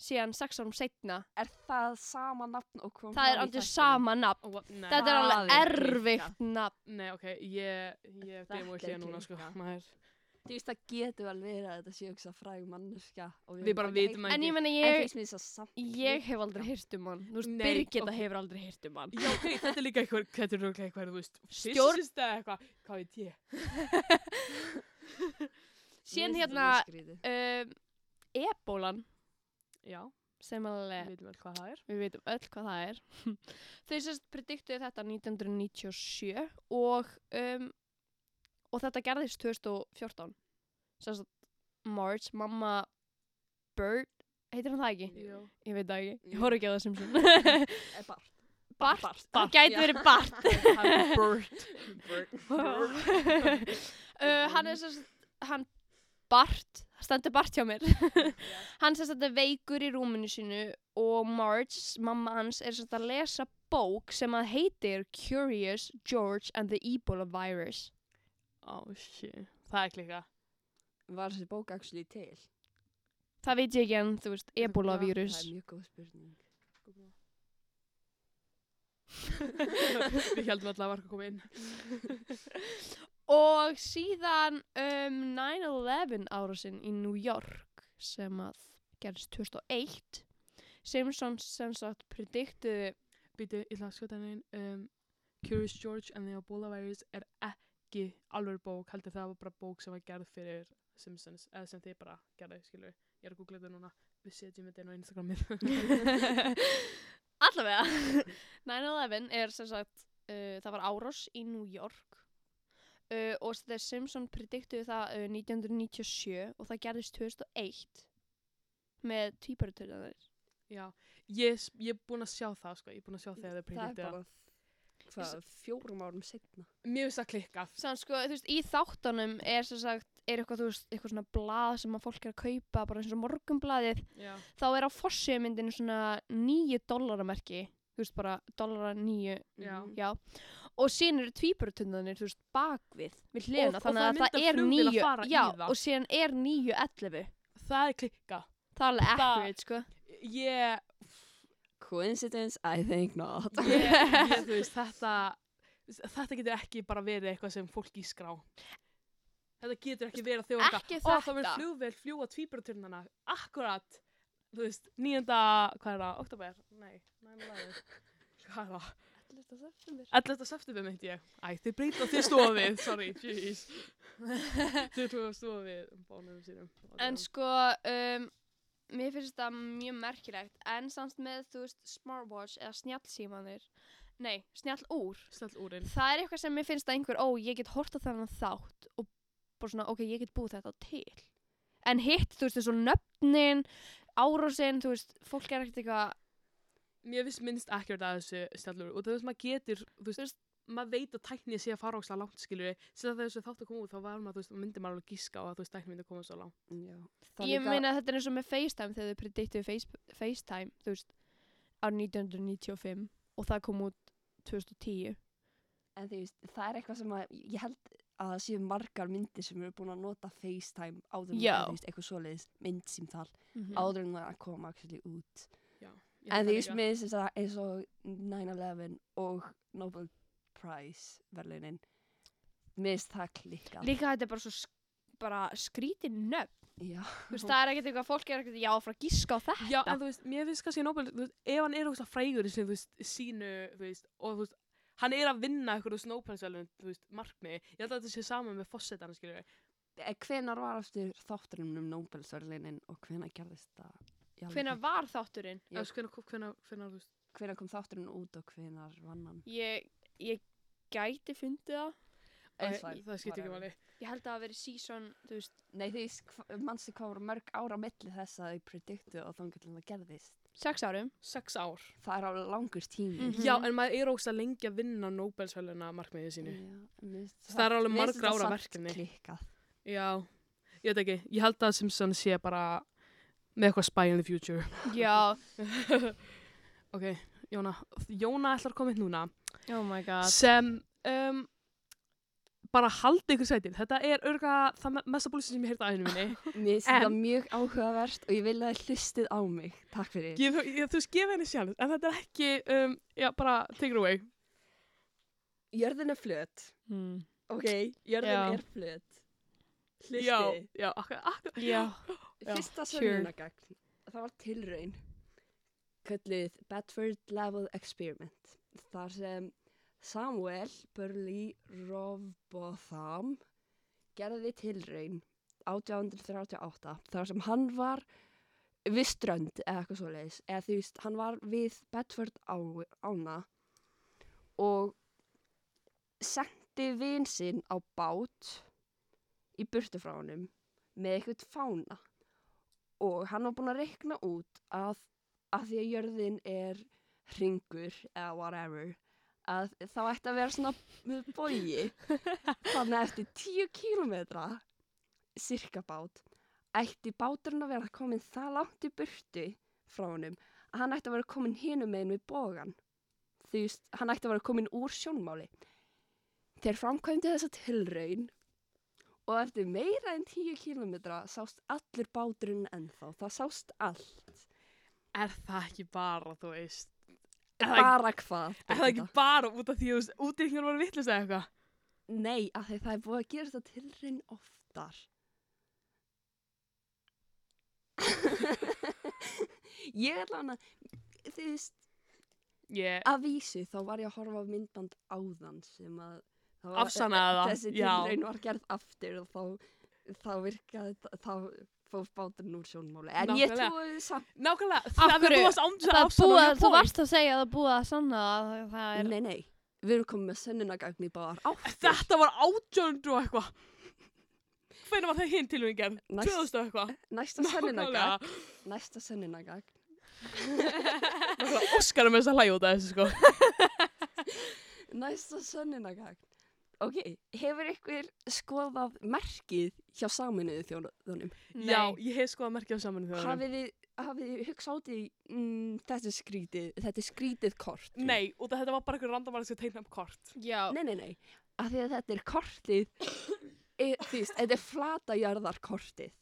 síðan sex árum setna Er það sama nafn og kom það er aldrei sama nafn. Nei, Þetta er alveg er erfitt nafn. nei, ok, ég, ég Þetta demo er hlýja núna, sko. Maður, Þú veist það getur vel verið að þetta sé ekki fræg mannuska og Við bara vitum En ekki. ég menna En ég, að samt ég hef aldrei hýrt um hann. Þú veist, Nei, Birgitta ok. hefur aldrei hýrt um hann. Já, ok, þetta er líka eitthvað, þetta er röglega eitthvað, þú veist, Stjórn- physicist eða eitthvað, hvað veit ég? <laughs> Finnst hérna, um, ebólan, Já, sem Við alveg veitum vel hvað það er. við veitum öll hvað það er <laughs> þau sérst prediktuðu þetta 1997 og um, og þetta gerðist 2014 sérst Marge, mamma Bird, heitir hann það ekki? Jú. Ég veit það ekki, ég Jú. horf ekki á það sem sem <laughs> <laughs> Bart. Bart, Bart. það gæti verið Bart <laughs> er Bert. Bart. uh, hann er sérst hann Bart, það stendur Bart hjá mér hann sérst þetta veikur í rúminu sínu og Marge, mamma hans er sérst að lesa bók sem að heitir Curious George and the Ebola Virus Ó, shit. Það er klika. Var þessi bók actually til? það veit ég ekki en þú veist, Ebola Það vírus er mjög góð spurning. Við heldum alltaf að var að koma inn. og síðan um, 9-11 árásinn í New York sem að gerist 2001 Simpsons sem sagt prediktuðu Býtu, ég ætla að skjóta henni. Um, Curious George and the Ebola Virus er ekki alveg bók, heldur það var bara bók sem var gerð fyrir Simpsons, eða sem þið bara gerði, skilur. Ég er að googla þetta núna. Við setjum þetta inn á Instagramið. <laughs> Allavega 9-11 er sem sagt uh, það var árás í New York uh, og The Simpsons prediktuðu það uh, 1997 og það gerðist 2001 með tvíbaratöðanir Já, ég, er búin að sjá það, sko. Ég er búin að sjá þegar þau Það er prediktu það. Hvað, fjórum árum setna. Finnst það klikkað. Sann sko, þú veist, í þáttunum er sem sagt, er eitthvað, þú veist, eitthvað svona blað sem að fólk er að kaupa, bara eins og morgunblaðið, Já. þá er á fossiðmyndinu svona nýju dollaramerki, þú veist, bara dollara nýju, Já. Já, og síðan eru tvíbaratundanir, þú veist, bakvið, við hliðina, Og- og þannig það að er það mynd af er flugvél að nýju, fara í já, það. og síðan er nýju ellefu, Það er klikkað. það er alveg Það- accurate, sko. Ég, Coincidence? I think not. ég, ég, veist, <laughs> þetta, þetta getur ekki bara verið eitthvað sem fólk ískrá. Þetta getur ekki verið að þjóða Ekki Ó, það verður þetta. flugvél fljúa tvíburaturnana. Akkurat, þú veist, 9. hvað er það, oktober? Nei, 9-11. Hvað er það? 11. september myndi ég. Æ, þið breyta þið stofið, sorry, jeez. <laughs> Þið tóðu stofið bánum sínum. En sko, um, mér finnst þetta mjög merkilegt, en samt með, þú veist, smartwatch eða snjallsímanir, nei, úrin. það er eitthvað sem mér finnst að einhver, ó, ég get hort á þennan þátt og bara svona, ok, ég get búið þetta til. En hitt, þú veist, þessu nöfnin, árásinn, þú veist, fólk er ekkert eitthvað, Mér finnst minnst ekkert að þessu snellur og þú veist, maður getur, þú veist- maður veit að tæknið sé að fara óslega langt, skilur sem þegar þessu þátt að koma út, þá var maður, þú veist, myndi maður alveg gíska á að þú veist, tæknið myndi að koma svo langt. Já. Það ég líka- meina að þetta er eins og með FaceTime þegar þau prediktuðu face, FaceTime, þú veist, á 1995 og það kom út 2010. En þú veist, það er eitthvað sem að, ég held að það séu margar myndir sem eru búin að nota FaceTime áður en Já. þú veist, eitthvað svoleiðis myndsýmtal Mm áður en það kom actually út. Ég En þú það veist, mér finnst þetta eins og 9-11 og Nobel Prize verðlunin, mér finnst það klikkað. Líka þetta er bara svo sk bara skrítin nöfn. Veist, það er ekkert eitthvað, fólk er ekkert, já, frá að gíska á þetta. Já, en þú veist, mér finnst kannski Nobel, þú veist, ef hann er óslega frægur í sem, þú veist, sínu, þú veist, og þú veist, hann er að vinna eitthvað úr Snowpensvelun, þú veist, markmiði. Ég held að þetta sé saman með fossetana, skilur við. Hvenar var aftur þátturinn um Nobelsverðlunin og hvenar gerðist það? Hvenær var þátturinn? Hvenær, þú veist, Hvenær kom þátturinn út og hvenar vann hann? Ég, ég gæti fundið það. It's fine, það skiptir ekki máli. Ég held að það hafi verið season, Nei, hva- manstu hvað voru mörg ára milli þess að þau prediktu og þannig að það gerðist. sex árum. Sex ár. Það er alveg langur tími. Mhm. Já, en maður er óslega lengi að vinna Nobelsveluna markmiðið sínu. Já, Það er alveg margra ára verkefni. Já, ég veit ekki. Ég held að Simpson sé bara með eitthvað spy in the future. Já. <laughs> ok, Jóna. Jóna ætlar að koma inn núna. Oh my god. sem um, bara haldi ykkur sætir. Þetta er örga það me- mesta búlisi sem ég heyrði á aðeinu minni. <laughs> Mér finnst þetta mjög áhugavert og ég vil að þið hlustið á mig. Takk fyrir. Ég, ég, þú gefa henni sjálf, en þetta er ekki, um, já, bara take it away. Jörðin er flöt. Mm. Ok, jörðin Já. er flöt. Hlustið. Já, já, akkur, akkur. Já. <gasps> Já, Fyrsta sure. sönnunagagn, það var tilraun kölluð Bedford Level Experiment þar sem Samuel Burley Rovbotham gerði tilraun 1838 þar sem hann var við strönd eða eitthvað svoleiðis eða þú veist, hann var við Bedford á, ána og sendi vin sinn á bát í burtu frá honum með eitthvað fána. Og hann var búinn að reikna út að, að því að jörðin er hringur eða whatever að þá ætti að vera svona með bogi. <laughs> Þannig að eftir 10 kílometra cirka bát ætti báturinn að vera komin það langt í burtu frá honum að hann ætti að vera komin hinum megin við bogan veist, hann ætti að vera komin úr sjónmáli. Þeir framkvæmdi þessa tilraun og eftir meira en 10 kílometra sást allur báturinn ennþá, það sást allt. Er það ekki bara, þú veist, bara hvað er það ekki bara út af því að útreikningar voru vittlust eða eitthvað? Nei, af því það er búið að gera þetta tilraun oftar. <laughs> ég hann að, þú veist, Ég, að vísu þá var ég að horfa á myndband áðan sem að það Afsannaði <laughs> það, þessi já. tilraun var gerð aftur og þá, þá virkaði þá fór báturinn úr sjónmáli. En ég Nákvæmlega. trúi samt, nákvæmlega, það er búið að ándur Það er búið, að- þú varst að segja að það er búið að sanna er... nei, nei, við erum komið með sönnunagagn í báðar áttir. Þetta var átjöndu og eitthvað. Hvernig var það hinn 2000 og eitthvað. Næsta sönnunagagn, næsta sönnunagagn Nákvæmlega, Óskar er með þess að hlæja út af þessu sko. <laughs> Næsta sönnunagagn. Ok, hefur ykkur skoðað merkið hjá saminuðu þjóðunum? Já, ég hef skoðað merkið á saminu þjóðunum. Hafið þið, hafið þið hugsað út í mm, þetta er skrítið, þetta er skrítið kort? Nei, út af þetta var bara eitthvað random að tegna upp kort. Já, Nei, nei, nei, af því að þetta er kortið, e, þú veist, þetta er flatajarðarkortið.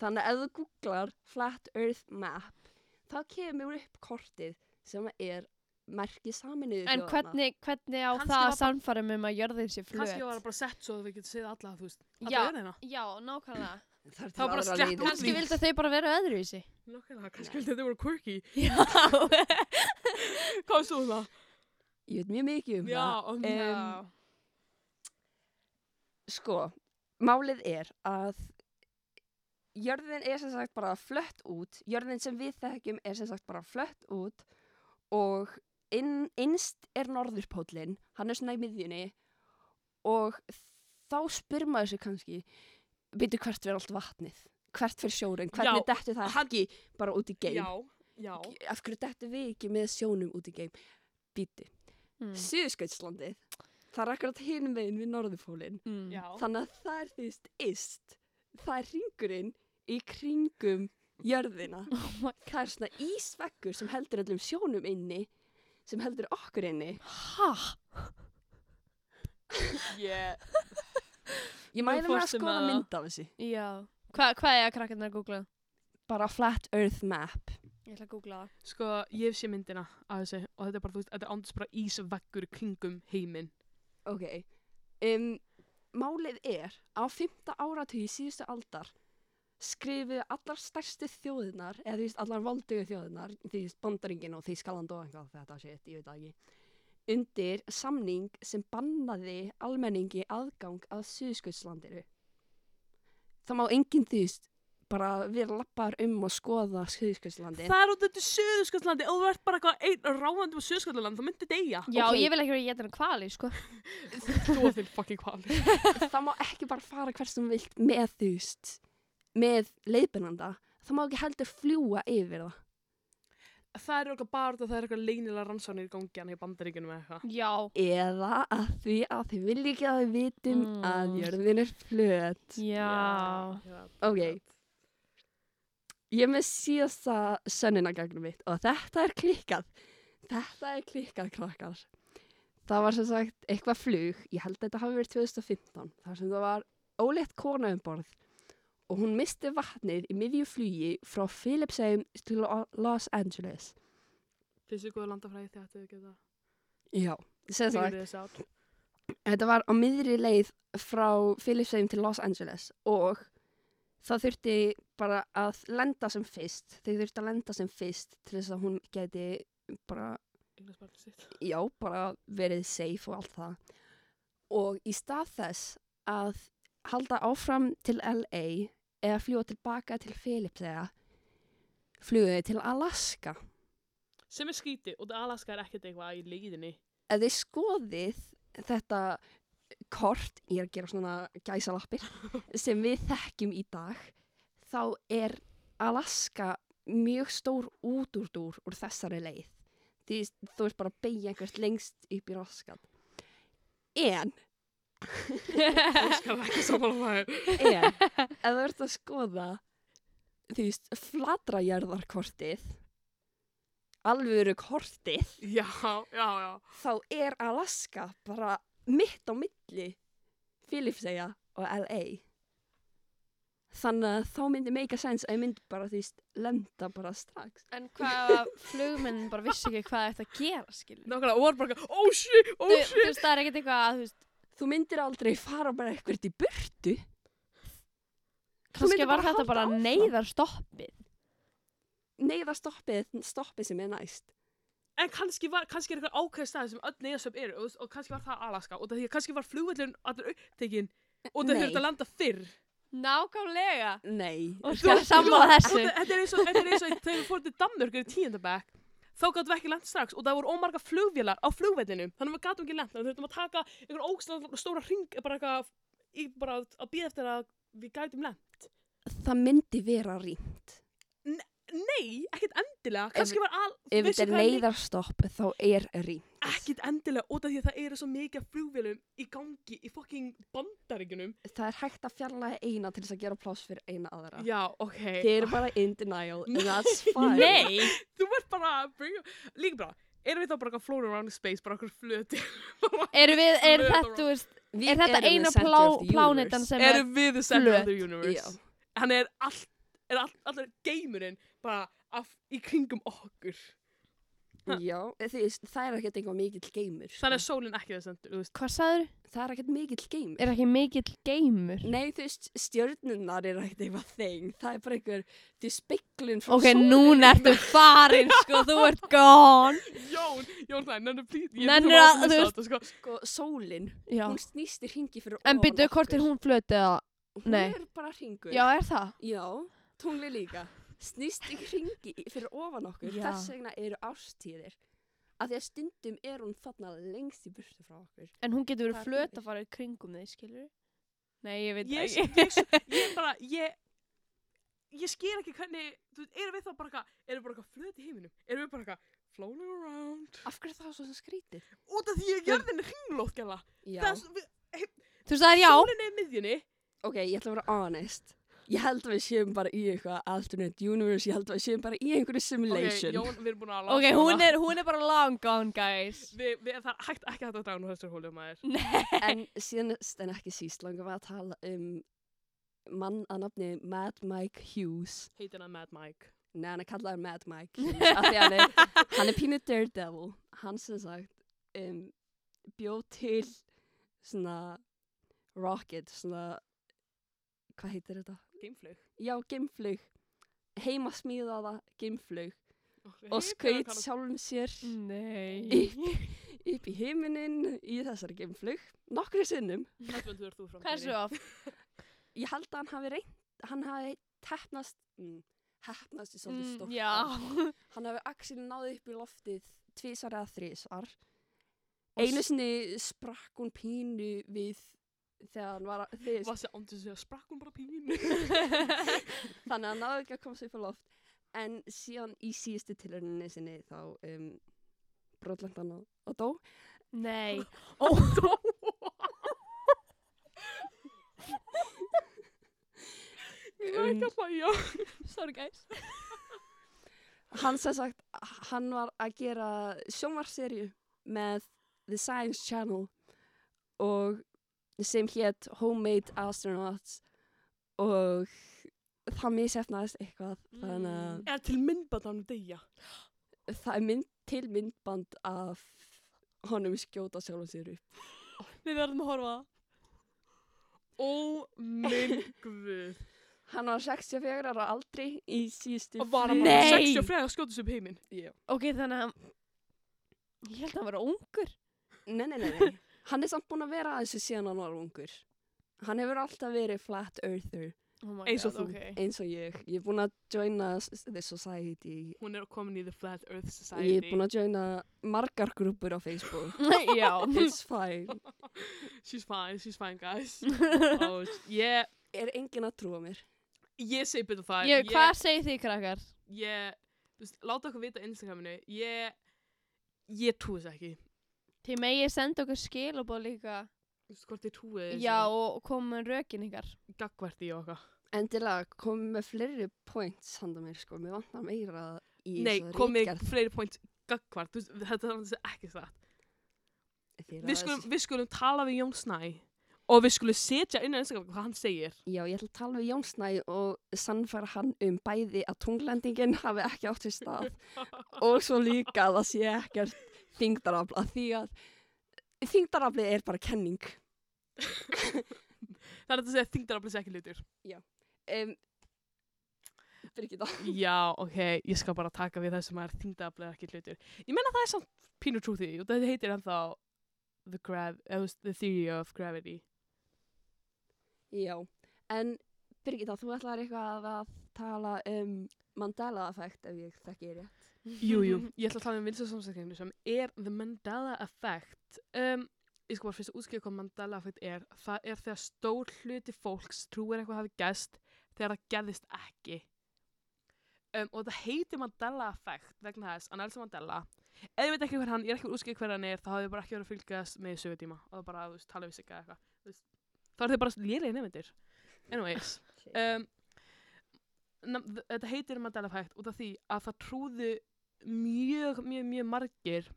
Þannig að ef þú googlar Flat Earth Map, þá kemur upp kortið sem er merkið saminuðu en hvernig, hvernig á Kannski það var að sannfærum um að jörðin sé flöt? Kannski var það bara sett svo að við getum séð alla, þú veist. Já. Alla jörðina. Já, nákvæmlega. <laughs> Er var bara leiðir. Kannski vildu þau bara vera öðruvísi. Nákvæmlega, kannski vildi þetta voru quirky. Já. <laughs> Hvað svo það? Ég veit mjög mikið um Já, það. um, Em, Sko, málið er að jörðin er sem sagt bara flött út, jörðin sem við þekkjum er sem sagt bara flött út og inn, innst er norðurpóllin, hann er svona í miðjunni og þá spyr maður sig kannski, byrju hvert fyrir allt vatnið, hvert fyrir sjórin, hvernig Já, dettur það hann- ekki bara út í geim, Já, já. af hverju dettur við ekki með sjónum út í geim, býtu, Mm. Suðurskautslandið, það er akkurat hinum veginn við norðurpólinn. Mm. Já. Þannig að það er því ist, það er ringurinn í kringum jörðina. <laughs> Oh Það er svona ísveggur sem heldur öllum sjónum inni, sem heldur okkur inni. Ha? Ég, Ég mæli mig að skoða með mynd af þessi. Já. Hva, hvað er að krakkarnar að googla? Bara Flat Earth Map. Ég ætla að googla það. sko, ég hef sé myndina af þessu og þetta er bara, þú veist, þetta er andis bara ísveggur kringum heiminn. Ok. Um, málið er, á fymta áratugi síðustu aldar skrifuðu allar stærstu þjóðirnar, eða veist, allar voldugu þjóðirnar, því bandaringin og Þýskaland og eitthvað þetta shit, ég veit það ekki, undir samning sem bannaði almenningi aðgang að Suðskautslandiru. Það má enginn því veist, bara vera lappar um og skoða Suðskautslandin. Það er út af þetta Suðurskjölslandi og þú ert bara eitthvað einn ráðandi á Suðurskjölslandi, þá myndi deyja. Já, Ok. ég vil ekki vera að geta hann kvali, sko. <laughs> Þú og þinn fucking kvali. <laughs> það má ekki bara fara þú vilt með veist, með leiðbennanda. Það má ekki heldur fljúa yfir það. Það er eitthvað bara það er eitthvað leynilega rannsóknir í gangi hann í bandaríkunum eða eitthvað. Já. Eða að því að þið vilja ekki að við vitum Mm. að jörðin er flöt. Já. já. Ok. Ég er með síðasta sönnunagagnum mitt og þetta er klikkað. Þetta er klikkað, krakkar. Það var sem sagt eitthvað flug, ég held að þetta hafi verið 2015, þar sem það var óleitt kona um borð og hún misti vatnið í miðju flugi frá Philipsheim til Lo- Los Angeles. Þið góða landafræði þegar þetta geta Já, sem sagt, figured this out? þetta var á miðri leið frá Philipsheim til Los Angeles og það þurfti bara að lenda sem fyrst. Þau þurfti að lenda sem fyrst til þess að hún geti bara Eignasbarnið sitt. já, bara verið safe og allt það. Og í stað þess að halda áfram til LA eða fljúa tilbaka til flugu þau til Alaska. Sem er skríti og Alaska er ekkert eitthvað í leiðinni. Ef þið skoðið þetta kort, ég er að gera svona gæsalappir, <laughs> sem við þekkjum í dag, þá er Alaska mjög stór útúrdúr úr þessari leið. Því þú ert bara að beigja einhvert lengst upp í raskat. En, Óskar ekki sammála maður. en, ef þú ert að skoða, þú veist, fladrajarðarkortið, alvöru kortið, Já, já, já. þá er Alaska bara mitt á milli Filipseyja og LA. Þannig að þá myndi make a sense að ég myndi bara því lenda bara strax. En hvað flugmenn bara vissi ekki hvað þetta að gera, skilur. Nákvæmlega, og var bara, oh shit, oh Þú, þú shit. veist, það er ekkert eitthvað að, þú veist, Þú myndir aldrei fara bara eitthvað í burtu. Kannski var bara þetta bara áfram. neyðar stoppið. Sem er næst. En kannski var, kannski er eitthvað ákveð stað sem öll neyðasöp eru og, og kannski var það Alaska og það því kannski var flugvöllin allur upptekinn og það þurfti að landa fyrr. Nákvæmlega. Nei. Og þessu. Þetta er eins og, þetta er eins og þegar við fórum til Danmörkur í tíundabæk þá gáttum við ekki lent strax og það voru ómarga flugvélar á flugvellinum þannig að við gáttum ekki að við þurftum að taka einhvern ógstlega stóra ring bara eitthvað bara að býða eftir að við gætum lent. Það myndi vera rýmt. Nei, ekkert endilega. Kannski var al... Ef þetta er neyðarstopp þá er rýmt. Ekkert endilega út af því að það eru svo mikið af flugvélum í gangi í fucking bandaríkunum. Það er hægt að fjarlæga eina til þess að gera pláss fyrir eina aðra. Já, ok. Þið eru bara in denial <laughs> and that's fine. Nei. Þú ert bara. Líka bara, erum við þá bara floating around in space, bara okkur flöti? <laughs> Erum við, er þetta, er þetta eina plánetan sem er, erum við the center of the universe? Já. Hann er all, er all, allir geimurinn bara af, í kringum okkur. Ha. Já, því, veist, það er ekkert einhvað mikill geimur. sko. Þannig er sólinn ekki þess að, þú veist. hvað sagður? Það er ekkert mikill geimur. Er ekki mikill geimur? Nei, þú veist, stjörnunar er ekkert eitthvað þeng. Það er bara einhver, því speiklun frá Ok, sólinni. núna ertu <laughs> farin, sko, þú ert gone. Jón, Jón það, nennir plít. Nennir að- þú veist- Sko, Sko, sólin, Já. hún snýst í ringi fyrir En ofan byrju, hvort er okkur. hún flötið eða? Hún Nei. er bara ringur. Já, er það? Já, tungli líka. Snýst í ringi fyrir ofan okkur. Já. Þess vegna eru ástíðir. Af því að stundum er hún þarna lengst í burtu frá okkur. En hún getur verið Það er flöt að fara í kringum þig, skilur? Nei, ég veit ég, það ég, ekki. ég, <laughs> ég bara, ég, ég skil ekki hvernig, þú veist, erum við þá bara eitthvað, erum við bara eitthvað flöt í heiminum? Erum við bara eitthvað floating around? Af hverju er það svo skrítið? Út af því að jörðin er hringlótt, gæla. Já. Þess, við, Þú sagðir já. Sólinn er í miðjunni. Ok, ég ætla að vera honest. Ég held að við séum bara í eitthvað alternate universe. Ég held að við séum bara í einhverju Ok, simulation. Jón, við erum búin að Ok, hún er, hún er bara long gone, guys. Við, við, það er hægt ekki hægt að draga nú þessar hólum maður. <laughs> Nei. en síðanst en ekki síst langar við að tala um mann að nafni Mad Mike Hughes. Heitir hann Mad Mike. Nei, hann er kallaður Mad Mike Hughes. af því hann er, <laughs> hann er pínu daredevil. Hann sem sagt um, bjóð til svona rocket, svona, hvað heitir þetta? Geimflug. Já, geimflug. Heimasmíðaða geimflug. Okay, Og skaut sjálfum sér Nei. <laughs> upp í heiminin í þessari geimflug. Nokkru sinnum. Hversu þú frá Hversu oft? <laughs> Ég held að hann hafi reynt, hann hafi teppnast, mm, heppnast í svolítið Mm, stórt. já. <laughs> Hann hafi axil náði upp í loftið tvísar eða þrísar. Einu sinni sprakk hún pínu við þegar hann var að, þið, Var sér ándur sig að sprakk hún bara pínu. <laughs> þannig að hann náði ekki að koma sér á loft. En síðan í síðustu tilhörninni sinni þá um, brotlent hann og, og dó. Nei. <laughs> Ó, dó. Ég er ekki að hlæja. Sorry, guys. Hann sem sagt, hann var að gera sjónvarsserju með The Science Channel og sem hétt Homemade Astronauts og það misefnaðist eitthvað þannig að Er til myndband hann deyja. það er mynd, til myndband af honum skjóta sjálfum sér upp. Við verðum að horfa. Ó, minn guð. <laughs> Hann var 64 ára aldri í síðustu Og var hann bara Nei. 60 og skjóta sig upp heiminn. Já. Ok, þannig að. Ég held að hann vera ungur. Nei, nei, nei, nei. Hann er samt búinn að vera að þessu síðan hann var ungur. Hann hefur alltaf verið flat earther. Oh my Eins og God, þú. ok. eins og ég. Ég er búin að joina The Society. Hún er komin í The Flat Earth Ég Society. er búin að joina margar grúpur á Facebook. <laughs> Já. <laughs> It's fine. <laughs> She's fine, she's fine guys. Og ég, Er enginn að trúa mér? ég segi betur það. Ég, hvað segir þið krakkar? Ég, þú veist, láta okkur vita á Instagraminu. Ég, ég trúi þess ekki. Þið megið senda okkur skilabóð líka. Þú veist, hvort ég trúi þessu. Já, og koma með rökin ykkar. Gagvart í okkar. Endilega komið með fleiri points handa mér sko. Mér vantar meira í Nei, þessa komið ritgerð. fleiri point gagvart. Þú veist, þetta er ekki satt. Þið Við skulum, við skulum tala við Jón Snæ og við skulum setja inn á Instagram hvað hann segir. Já, ég ætla að tala við Jón Snæ og sannfæra hann um bæði að tunglendingin hafi ekki átt sér stað <laughs> og svo líka að það sé ekkert þingdarafla því að þingdarafli er bara kenning. Það er að segja þingdaraflis ekki hlutur. Um, Birgitta. Já, ok, ég skal bara taka við það sem er þingdaraflis ekki hlutur. Ég menna það er samt pínu trúð því og þetta heitir ennþá the, the Theory of Gravity. Já, en Birgitta, þú ætlar eitthvað að tala um Mandela-effekt ef ég þekki ég rétt. Jú, jú, <laughs> ég ætla að tala um vinsasamsækjumni sem er the Mandela Effect. Um, ég skal bara fyrst að útskýra hvað Mandela Effect er. Það er þegar stór hluti fólks trúir eitthvað hafi gæst þegar það gerðist ekki. Um, og það heitir Mandela Effect vegna þess að Nelson Mandela ef ég veit ekki hver hann, ég er ekki útskýra hver hann er þá hafði ég bara ekki verið að fylgjast með sögutíma og það bara, þú veist, tala við sig eða eitthvað þá er þið bara lélegi nefndir anyways <laughs> um, þetta heitir Mandela Effect út af því að það trúðu mjög, mjög, mjög margir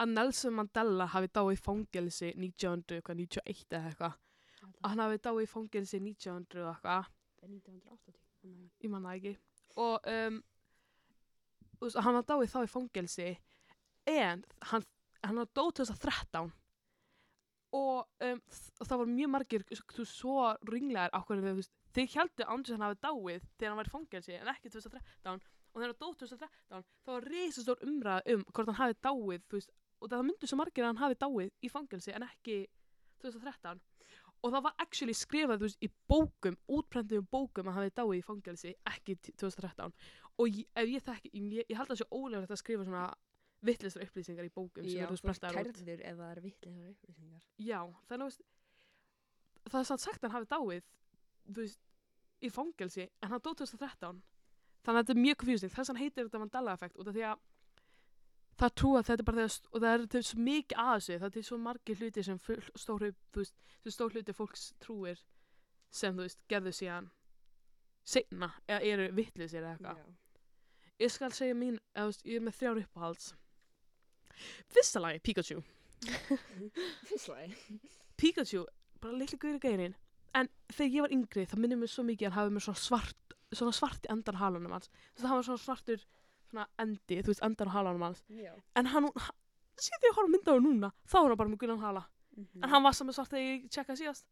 að Nelson Mandela hafi dáið fangelsi 1991 eða eitthvað. Að hann hafi dáið fangelsi 1900 og eitthvað. Það er 1980. Nei. ég man það ekki. Og um, veist, hann var dáið þá í fangelsi en hann, hann var dóð 2013 og um, þ- og það var mjög margir þú, svo ringlegar ákveðin við þú veist, þeir heldur ándur hann hafi dáið þegar hann var í fangelsi en ekki 2013 og þegar dóð 2013 þá var risastór umræð um hvort hann hafi dáið þú veist, og það myndu svo margir að hann hafi dáið í fangelsi en ekki 2013 og það var actually skrifað þú veist, í bókum, útprentum bókum að hann hafi dáið í fangelsi ekki t- 2013 og ég, ef ég þekki, ég, ég held að það sé ólefilegt að skrifa svona vittlisra upplýsingar í bókum sem Já, verður þú ert sprentaðar út. kærður ef það er vittlega upplýsingar. Já, þannig að þú það er samt sagt að hann hafi dáið þú veist, í fangelsi en hann dó 2013 þannig að þetta er mjög confusing, þess að heitir þetta Mandela effekt út af því að það trúa þetta er bara þegar og það er til svo mikið að þessu það er til svo margir hluti sem stór veist, stór hluti fólks trúir sem þú veist, gerðu síðan seinna, eða eru vittlisir eða eitthvað. Já. ég skal segja mín, eða, veist, ég er með þrjár uppáhalds. Fyrsta lagi, Pikachu. <laughs> Fyrstlægi. Pikachu, bara litli guðri gærin en þegar ég var yngri það minnir mér svo mikið að hann hafi með svona svart svona svart í endan halunum hans þú veist, það var svona svartur svona endi, þú veist, endan halunum hans Já. en hann, hann síðan ég horf að mynda á hann núna þá er hann bara með guðan hala Mhm. en hann var saman svart þegar ég tjekka síðast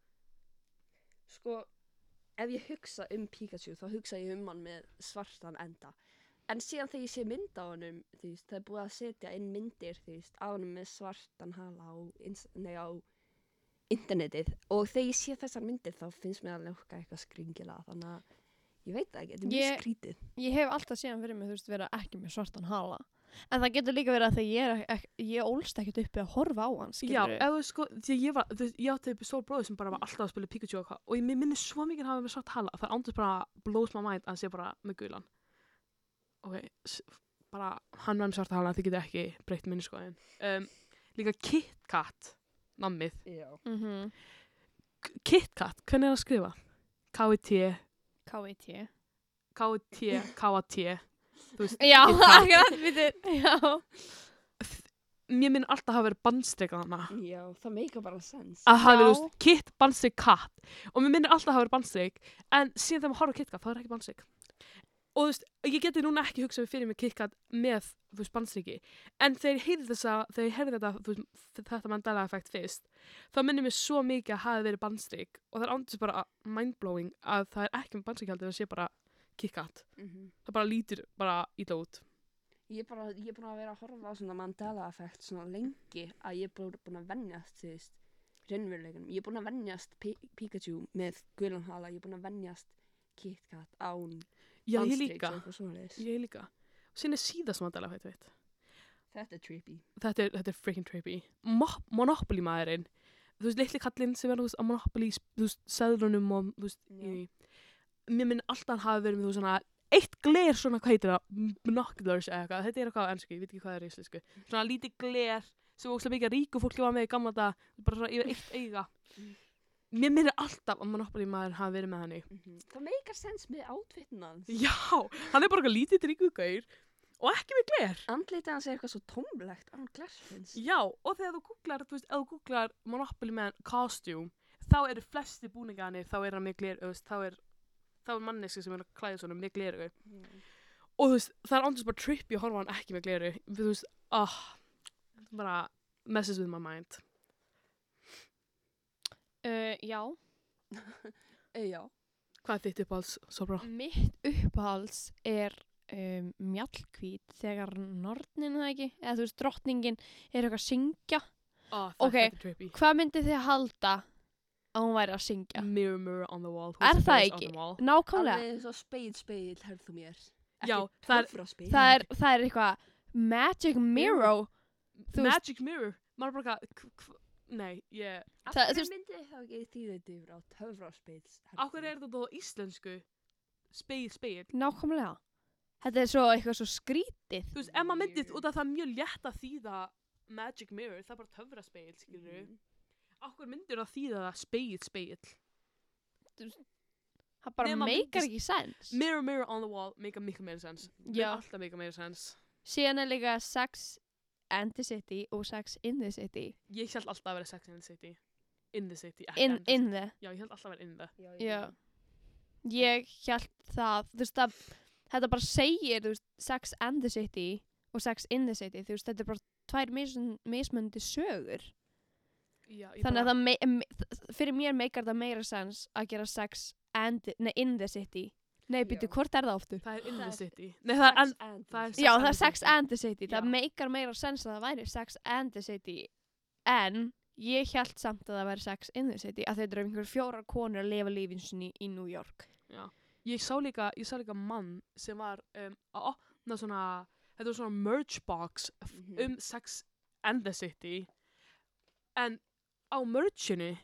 Sko, ef ég hugsa um Pikachu, þá hugsa ég um hann með svartan enda. En síðan þegar ég sé mynd á honum, þú veist, það er búið að setja inn myndir, þú veist, á honum með svartan hala nei, á internetið. Og þegar ég sé þessar myndir, þá finnst mér að lukka eitthvað skringilega, þannig að ég veit það ekki, þetta er mjög skrítið. Ég hef alltaf síðan fyrir mig, þú veist, vera ekki með svartan hala. En það getur líka verið að þegar ég, er, ek, ég ólst ekkert uppi að horfa á hann, já, þú sko, því ég var þú veist, ég átti upp stór bróður sem bara var alltaf að spila Pikachu og, og ég mér minnir svo mikið að hafa með svart hala það ándur bara blows my mind að hann sé bara með guðlan ok, bara hann var með svart hala þið getur ekki breytt minni skoðin um, líka Kit Kat nammið, Já. mm -hmm. K- Kit Kat, hvernig er það að skrifa? K-I-T K-I-T. K-I-T, K-A-T Já, akkurat, við þið, já. mér minn alltaf hafa verið bandstreikað hana Já, það meika bara sens. að hafa verið, þú veist, Kit, bandstreik, Kat og mér minnir alltaf hafa verið bandstreik en síðan þegar maður horfður á Kit Kat, þá er það ekki bandstreik og þú veist, ég geti núna ekki hugsað fyrir mig Kit Kat með, þú veist, bandstreiki en þegar ég heyrði þessa, þegar ég heyrði þetta þú veist, þetta Mandela effekt fyrst þá minnir mér svo mikið að hafa verið bandstreik og það er ándur bara mindblowing að það er ekki með bandstreik heldur, það sé bara Kit Kat, Mm það bara lítur bara ítla út Ég er bara, ég er búin að vera að horfa á svona Mandela-effekt svona lengi að ég er bara búin að vennjast, þú veist. raunveruleikunum. Ég er búin að venjast Pi Pikachu með gulan hala, ég er búin að venjast KitKat án Já, ég líka. Ég líka. Og sinni síðast vandala, veit, veit. Þetta er trippy. Þetta er, þetta er freaking trippy. Mo Monopoly maðurinn. Þú veist, litli kallinn sem er, veist, á Monopoly, þú veist, seðlunum og, þú veist, í, mér minn alltaf hafi verið með þú svona, eitt gler svona, hvað heitir það, binoculars eða eitthvað, þetta er eitthvað á ennsku, ég veit ekki hvað það er í íslensku. Svona lítið gler sem óslega mikið ríku fólki var með í gamla dag, bara svona yfir eitt eiga. Mm. Mér minnir alltaf að Monopoly maðurinn hafi verið með hannig. Það meikar sens með outfitin hans. Já, hann er bara eitthvað lítið ríkuð gaur og ekki með gler. Andlitið hans er eitthvað svo tómlegt án glersfins. Já, og þegar þú googlar, þú veist, ef þú googlar Monopoly Man costume, þá eru flesti búningarnir, þá er hann með gler, veist, þá er, þá er manneski sem er að klæða svona með gleru. Og þú veist, það er andurs bara trippy að horfa hann ekki með gleru. Þú veist, ah, bara messes with my mind. Uh, já, Uh, <laughs> já. Hvað er þitt uppáhalds, svo bra? mitt uppáhalds er um, mjallkvít þegar nornin það ekki, eða þú veist, drottningin er eitthvað að syngja. Ah, Ok. það er. Hvað myndi þið halda að hún væri að syngja? Mirror, mirror on the wall. Er það ekki? Nákvæmlega. Alveg eins og speil, speil, herð þú mér. Já, það er-. Það er, það er eitthvað magic mirror. Magic mirror. Maður bara, eitthvað, hv- hv- nei, ég, Af það- þú hverju veist- myndi þið þá ekki þýðið yfir á töfraspeils? Akkur er þetta á íslensku? Speil, speil. Nákvæmlega. Þetta er svo eitthvað svo skrítið. Þú veist, ef maður myndið Weird. út af það er mjög létt að þýða magic mirror, það er bara töfraspeil, skilur við. Mhm. Akkur myndir það þýða það speil, speil. Það bara Nema meikar myndist- ekki sens. Mirror, mirror on the wall, meika miklu meira sens. Já. Alltaf meika meira sens. Síðan er líka Sex and the City og Sex in the City. Ég held alltaf að vera sex in the city. In the city, ekki In, and the in city. the. Já, ég held alltaf að vera in the. Já, ég Já. veit. Ég held það, þú veist það, þetta bara segir, þú veist, Sex and the City og Sex in the City, þú veist, þetta er bara tvær mismun, mismundi sögur. Já, ég Þannig að bara, það, me, me, fyrir mér meikar það meira sens að gera Sex and, nei, in the City. Nei, byrju, Já. hvort er það oftur? það er in the city. Nei, það er Sex and the Sex Já, það er Sex City. and the City. Það Já. meikar meira sens að það væri Sex and the City. En ég held samt að það væri Sex in the City að þetta eru einhver fjórar konur að lifa lífin sinni í New York. ég sá líka, ég sá líka mann sem var um, að opna svona, þetta var svona merch box f- Mhm. um Sex and the City en á merchinu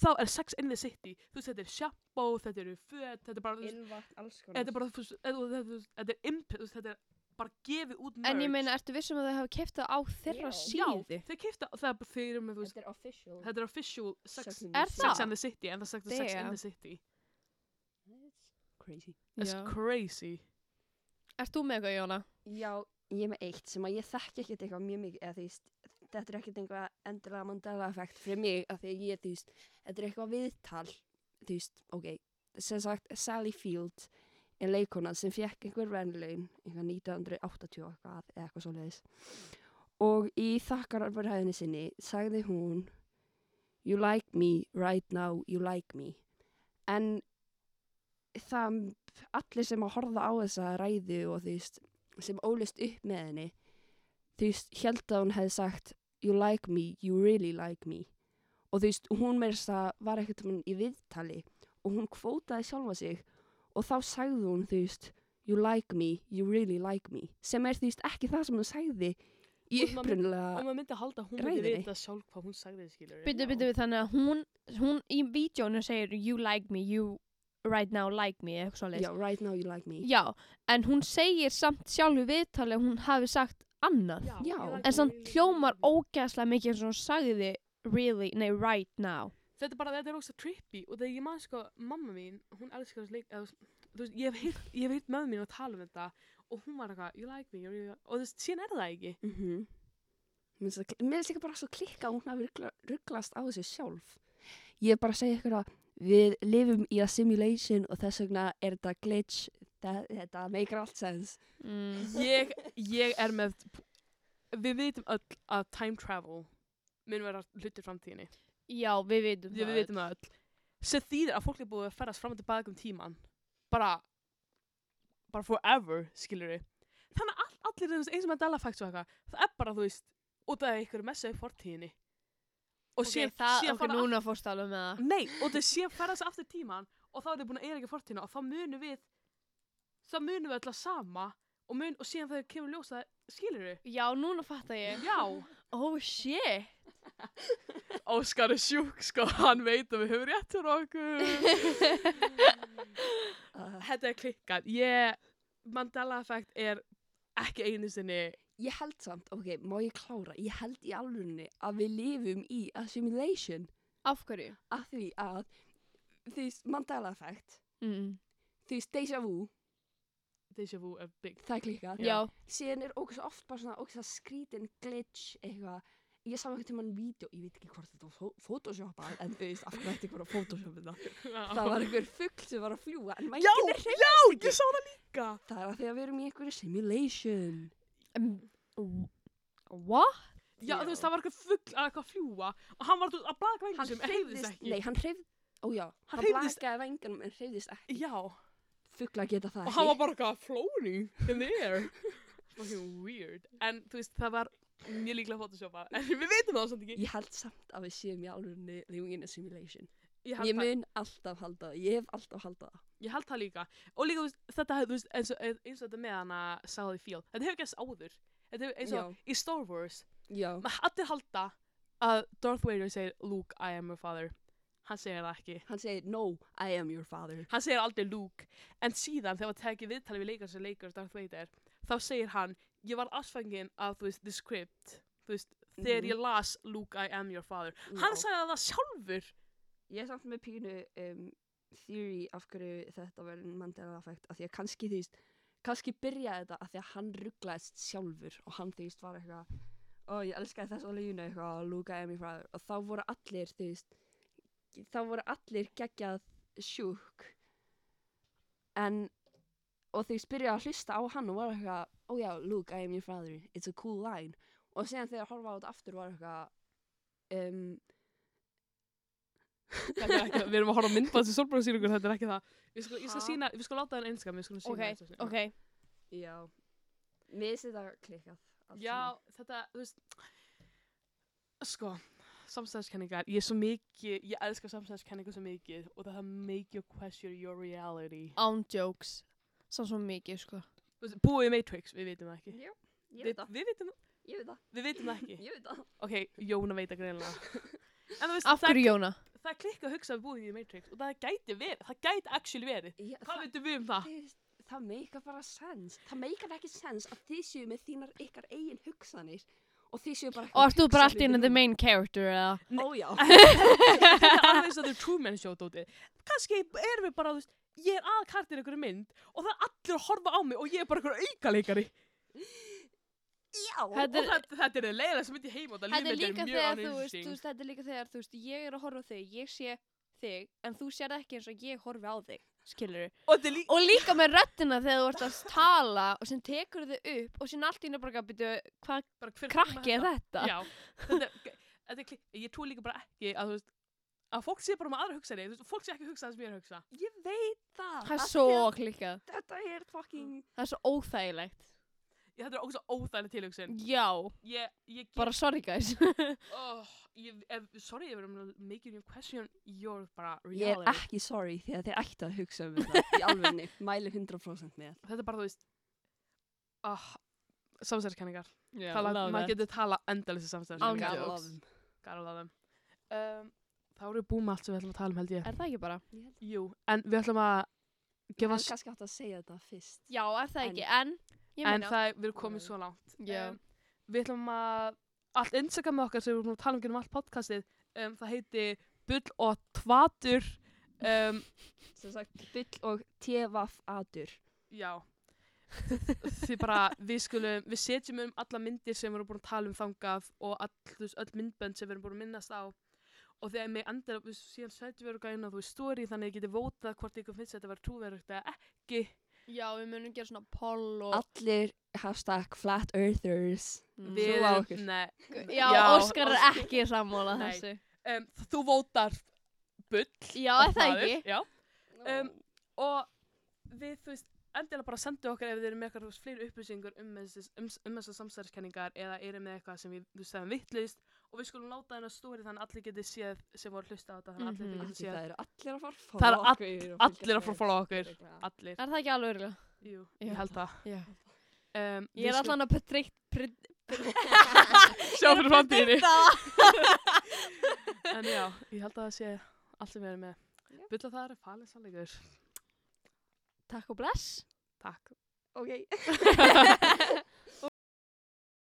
þá er Sex in the City þú veist, þetta er shampoo, þetta eru föt þetta er bara, Ylvat, alls konar. þetta er bara, þú veist, þetta, þetta, þetta er imp, þú veist, þetta er bara gefið út merch En ég meina, ertu vissum að þau hafa keipt það á þeirra Já. síðu? já, þau kifta, það er bara fyrir með, þú veist, Þetta er official. þetta er official Sex, Sex and Er the Sex það? and the City en það sagt Sex in Damn. the City It's crazy. it's Já. crazy Ert þú með eitthvað, Jóna? Já, ég er með eitt sem að ég þekki ekkert eitthvað mjög mikið, eða þú veist, þetta er ekkert einhvað endilega Mandela effekt fyrir mig, af því að ég, þú veist, þetta er eitthvað viðtal, þú veist, ok, sem sagt, Sally Field er leikona sem fekk einhver venlaun, einhvað 1980 og eitthvað, eða eitthvað svo leiðis. Og í þakkararverðhæðinni sinni sagði hún, you like me right now, you like me. En það, allir sem að horfa á þessa ræðu og þú veist, sem ólist upp með henni þú veist, held að hún hefði sagt you like me, you really like me. Og þú veist, hún með þess að var ekkert um í viðtali og hún kvótaði sjálfa sig og þá sagði hún, þú veist you like me, you really like me. Sem er þú veist ekki það sem hún sagði í maður- og maður myndi halda að hún myndi vita sjálf hvað hún sagði skilur Byttu, byttu, þannig að hún, hún í vídjónu segir you like me, you right now like me, já, right now you like me. Já, en hún segir samt sjálf í viðtali að hún hafi sagt annað. Já. En samt hljómar ógæslega mikið eins og hún sagði really, nei, right now. þetta er bara, þetta er ógst trippy og þegar ég man sko, mamma mín, hún elskar þessu leik eða, þú veist, ég hef heyrt mömmu mín að tala um þetta og hún var eitthvað, you like me, you really og þú veist, síðan er það ekki mm -hmm. Mér finnst ekki bara svo klikka að hún hafi ruggla- rugglast á þessu sjálf. Ég er bara að segja ykkur að við lifum í að simulation og þess vegna er þetta glitch, þetta meikar allt sens. Mm. ég, ég er með við vitum öll að time travel mun vera hlutir framtíðinni Já, við vitum við, við vitum það öll sem þýðir að fólk er búið að ferðast fram og tilbaka um tíman bara bara forever, skilur við þannig að all, allir eins og Mandela facts og eitthvað það er bara, þú veist, út af ykkur messa í fortíðinni og Ok, síðan, það, síðan ok, fara núna fórst alveg með það. Nei, og þau síðan fara þessi aftur tíman og þá er þau búin að eiga ekki fortíðina og þá munum við þá munum við alltaf sama og, mun, og síðan þegar kemur ljósa skilur við? Já, núna fatta ég. Já, <laughs> Oh shit. <laughs> Óskar er sjúk sko, hann veit að við höfum rétt fyrir okkur <laughs> Þetta er klikkað ég, Mandela effekt er ekki einu sinni ég held samt, ok, má ég klára, ég held í alvörunni að við lifum í a simulation Af hverju? af því að því Mandela effect, Mm. því deja vu, Deja vu er big það er klikkað. Já. Síðan er ógæst oft bara svona ógæst skrítin glitch eitthvað. Ég sá einhvern tímann vídeo, ég veit ekki hvort þetta var photoshopað, en þú veist, af hverju ætti ykkur að photoshopa þetta. Það var einhver fugg sem var að fljúa, en Já, vængin er já, hreyfist ég sá það líka Það er að því að við erum í einhverju simulation. Um, what? Já, Já. þú veist, það var eitthvað fugg að eitthvað fljúa og hann var þú að blaka vengum sem hreyfðist ekki nei, hann hreyfðist, ó já, Hann hann, hreyfðist- blakaði venganum en hreyfðist ekki. Já, Fugla geta það og hann var bara eitthvað floating in the air. <laughs> Fucking weird. En þú veist, það var mjög líklega photoshopað <laughs> en við veitum það samt ekki. Ég held samt að við séum í alveg living in a simulation. ég Ég mun alltaf halda það, ég hef alltaf halda það. ég held það líka. Og líka, veist, þetta veist, eins, og, eins og þetta með hana Sally Field, þetta hefur gæst áður. Þetta hefur eins og Já. í Star Wars. Maður allir halda að Darth Vader segir Luke, I am your father hann segir það ekki hann segir, no, I am your father. hann segir aldrei Luke en síðan þegar það tekið viðtalið við leikar sem leikar Darth Vader þá segir hann ég var asfangin af þú veist the script þú veist þegar Mhm. ég las Luke I am your father hann Já. sagði það sjálfur Ég er samt með pínu um, theory af hverju þetta verður Mandela effect af því að kannski veist kannski byrjaði þetta af því að hann rugglaðist sjálfur og hann veist var eitthvað og ég elskaði þess að línu eitthvað Luke I am your father og þá voru allir veist þá voru allir geggjað sjúk. En og þú veist byrjaði að hlusta á hann og var eitthvað oh já Luke I am your father. It's a cool line. Og síðan þegar horfa á þetta aftur var eitthvað um, <laughs> Þetta er ekki það, við erum að horfa á myndbað sem solbróðsýringur, þetta er ekki það. Við skal, ég skal sína, við skal láta það einskam, við skulum sína Ok, ok. Já, mér finnst þetta klikkað. Já, þetta, þú veist Sko, samstæðiskenningar Ég er svo mikið, ég elska samstæðiskenningar svo mikið og það make you question your reality Án jokes. Svo svo mikið, sko. Búið í Matrix, við vitum það ekki Já, ég veit það, við vitum, ég veit það, við vitum það ekki <laughs> ég veit það. Ok, Jóna veit það greinlega <laughs> En þú veist, Af hverju, Jóna? það er klikka að hugsa að við búið í Matrix og það gæti verið, það gæti actually verið Já, Hvað veitum við um það, það meikar bara sens. Það meikar ekki sens að þið séu með þínar ykkar eigin hugsanir og þið séu bara Og þú bara allt í hugsa henni the main character, eða? núna. Ó já, <laughs> <laughs> Þetta er alveg eins og The Truman Show dótið. Kannski erum við bara, þú veist, ég er aðkartir einhverju mynd og það er allir að horfa á mig og ég er bara einhverju aukaleikari. já. Þetta Og er- þetta, þetta er það leiðilega sem myndi heim og það Þetta er lífið líka er mjög þegar þú veist, þú uninteresting. veist, þetta er líka þegar þú veist, ég er að horfa á þig, ég sé þig, en þú sér ekki eins og ég horfi á þig, skilur Og líka, Og líka með röddina þegar þú ert að tala og sem tekur þið upp og sem allt í henni bara að byrja, hvað krakki er þetta? Já, þetta er, þetta er ég trú líka bara ekki að þú veist, að fólk sé bara með aðra hugsaði, þú veist, fólk sé ekki hugsa það sem ég er að hugsa. Ég veit það. Það er svo klikkað. Þetta er fucking... Það er svo óþægilegt. Ég þetta er ógst óþægileg tilhugsun. Já, Ég, ég, bara sorry guys. <laughs> oh, ég, ef, sorry, ég verðum að make you question your bara Ég er reality. ekki sorry því að þið ætti að hugsa um þetta í alvegni, <laughs> mæli 100% með. Þetta er bara, þú veist, oh, samsæðiskenningar. Já, Tala, maður getur tala endalist Án samsæðiskenningar. jokes. love them. Gotta love them. Um, þá erum við búin með allt sem við ætlum að tala um, held ég. Er það ekki bara? Jú, en við ætlum að Ég gefa... hef kannski átt að segja þetta fyrst. Já, er það En- ekki? En, En það, við erum komið svo langt. Já. Um, við ætlum að... Allt Instagram með okkar sem við erum að tala um genum allt podcastið, um, það heiti Bull og Tvatur. Um, <laughs> Sem sagt, byll og tevaf adur. já. Því bara, við skulum, við setjum um alla myndir sem við erum búin að tala um þangað og all, öll myndbönd sem við erum búin að minnast á. Og þegar mig endur, síðan setjum við okkar inn á þú veist story þannig að ég geti vótað hvort ykkur finnst þetta að vera trúverðugt eða ekki. Já, við munum gera svona poll og... Allir hashtag flat earthers. Mm. Við erum, nei, Já, Já, Óskar er ekki sammála Nei. þessu. um, þú vótar bull. Já, er það ekki? Já. Um, og við, þú veist, endilega bara sendu okkar ef þið eru með eitthvað fleiri upplýsingur um, þessi, um, um þessar samstæðiskenningar eða eru með eitthvað sem við, þú veist, það er vittlist og við skulum láta hennar stóri þannig að allir geti séð sem voru að hlusta á þetta þannig að Mhm. allir Af geti séð það eru allir að fara að Það eru follow okkur og fylgjast allir að fara að follow okkur. Allir Er það ekki alveg örgulega? Jú, ég held það Já. um, Ég er allan að. Pred... <laughs> sjá fyrir framtíðinni <laughs> en já, ég held að það sé allt sem við erum með Já. Bulla það er falið sannleikur Takk og bless. Takk Ok. <laughs>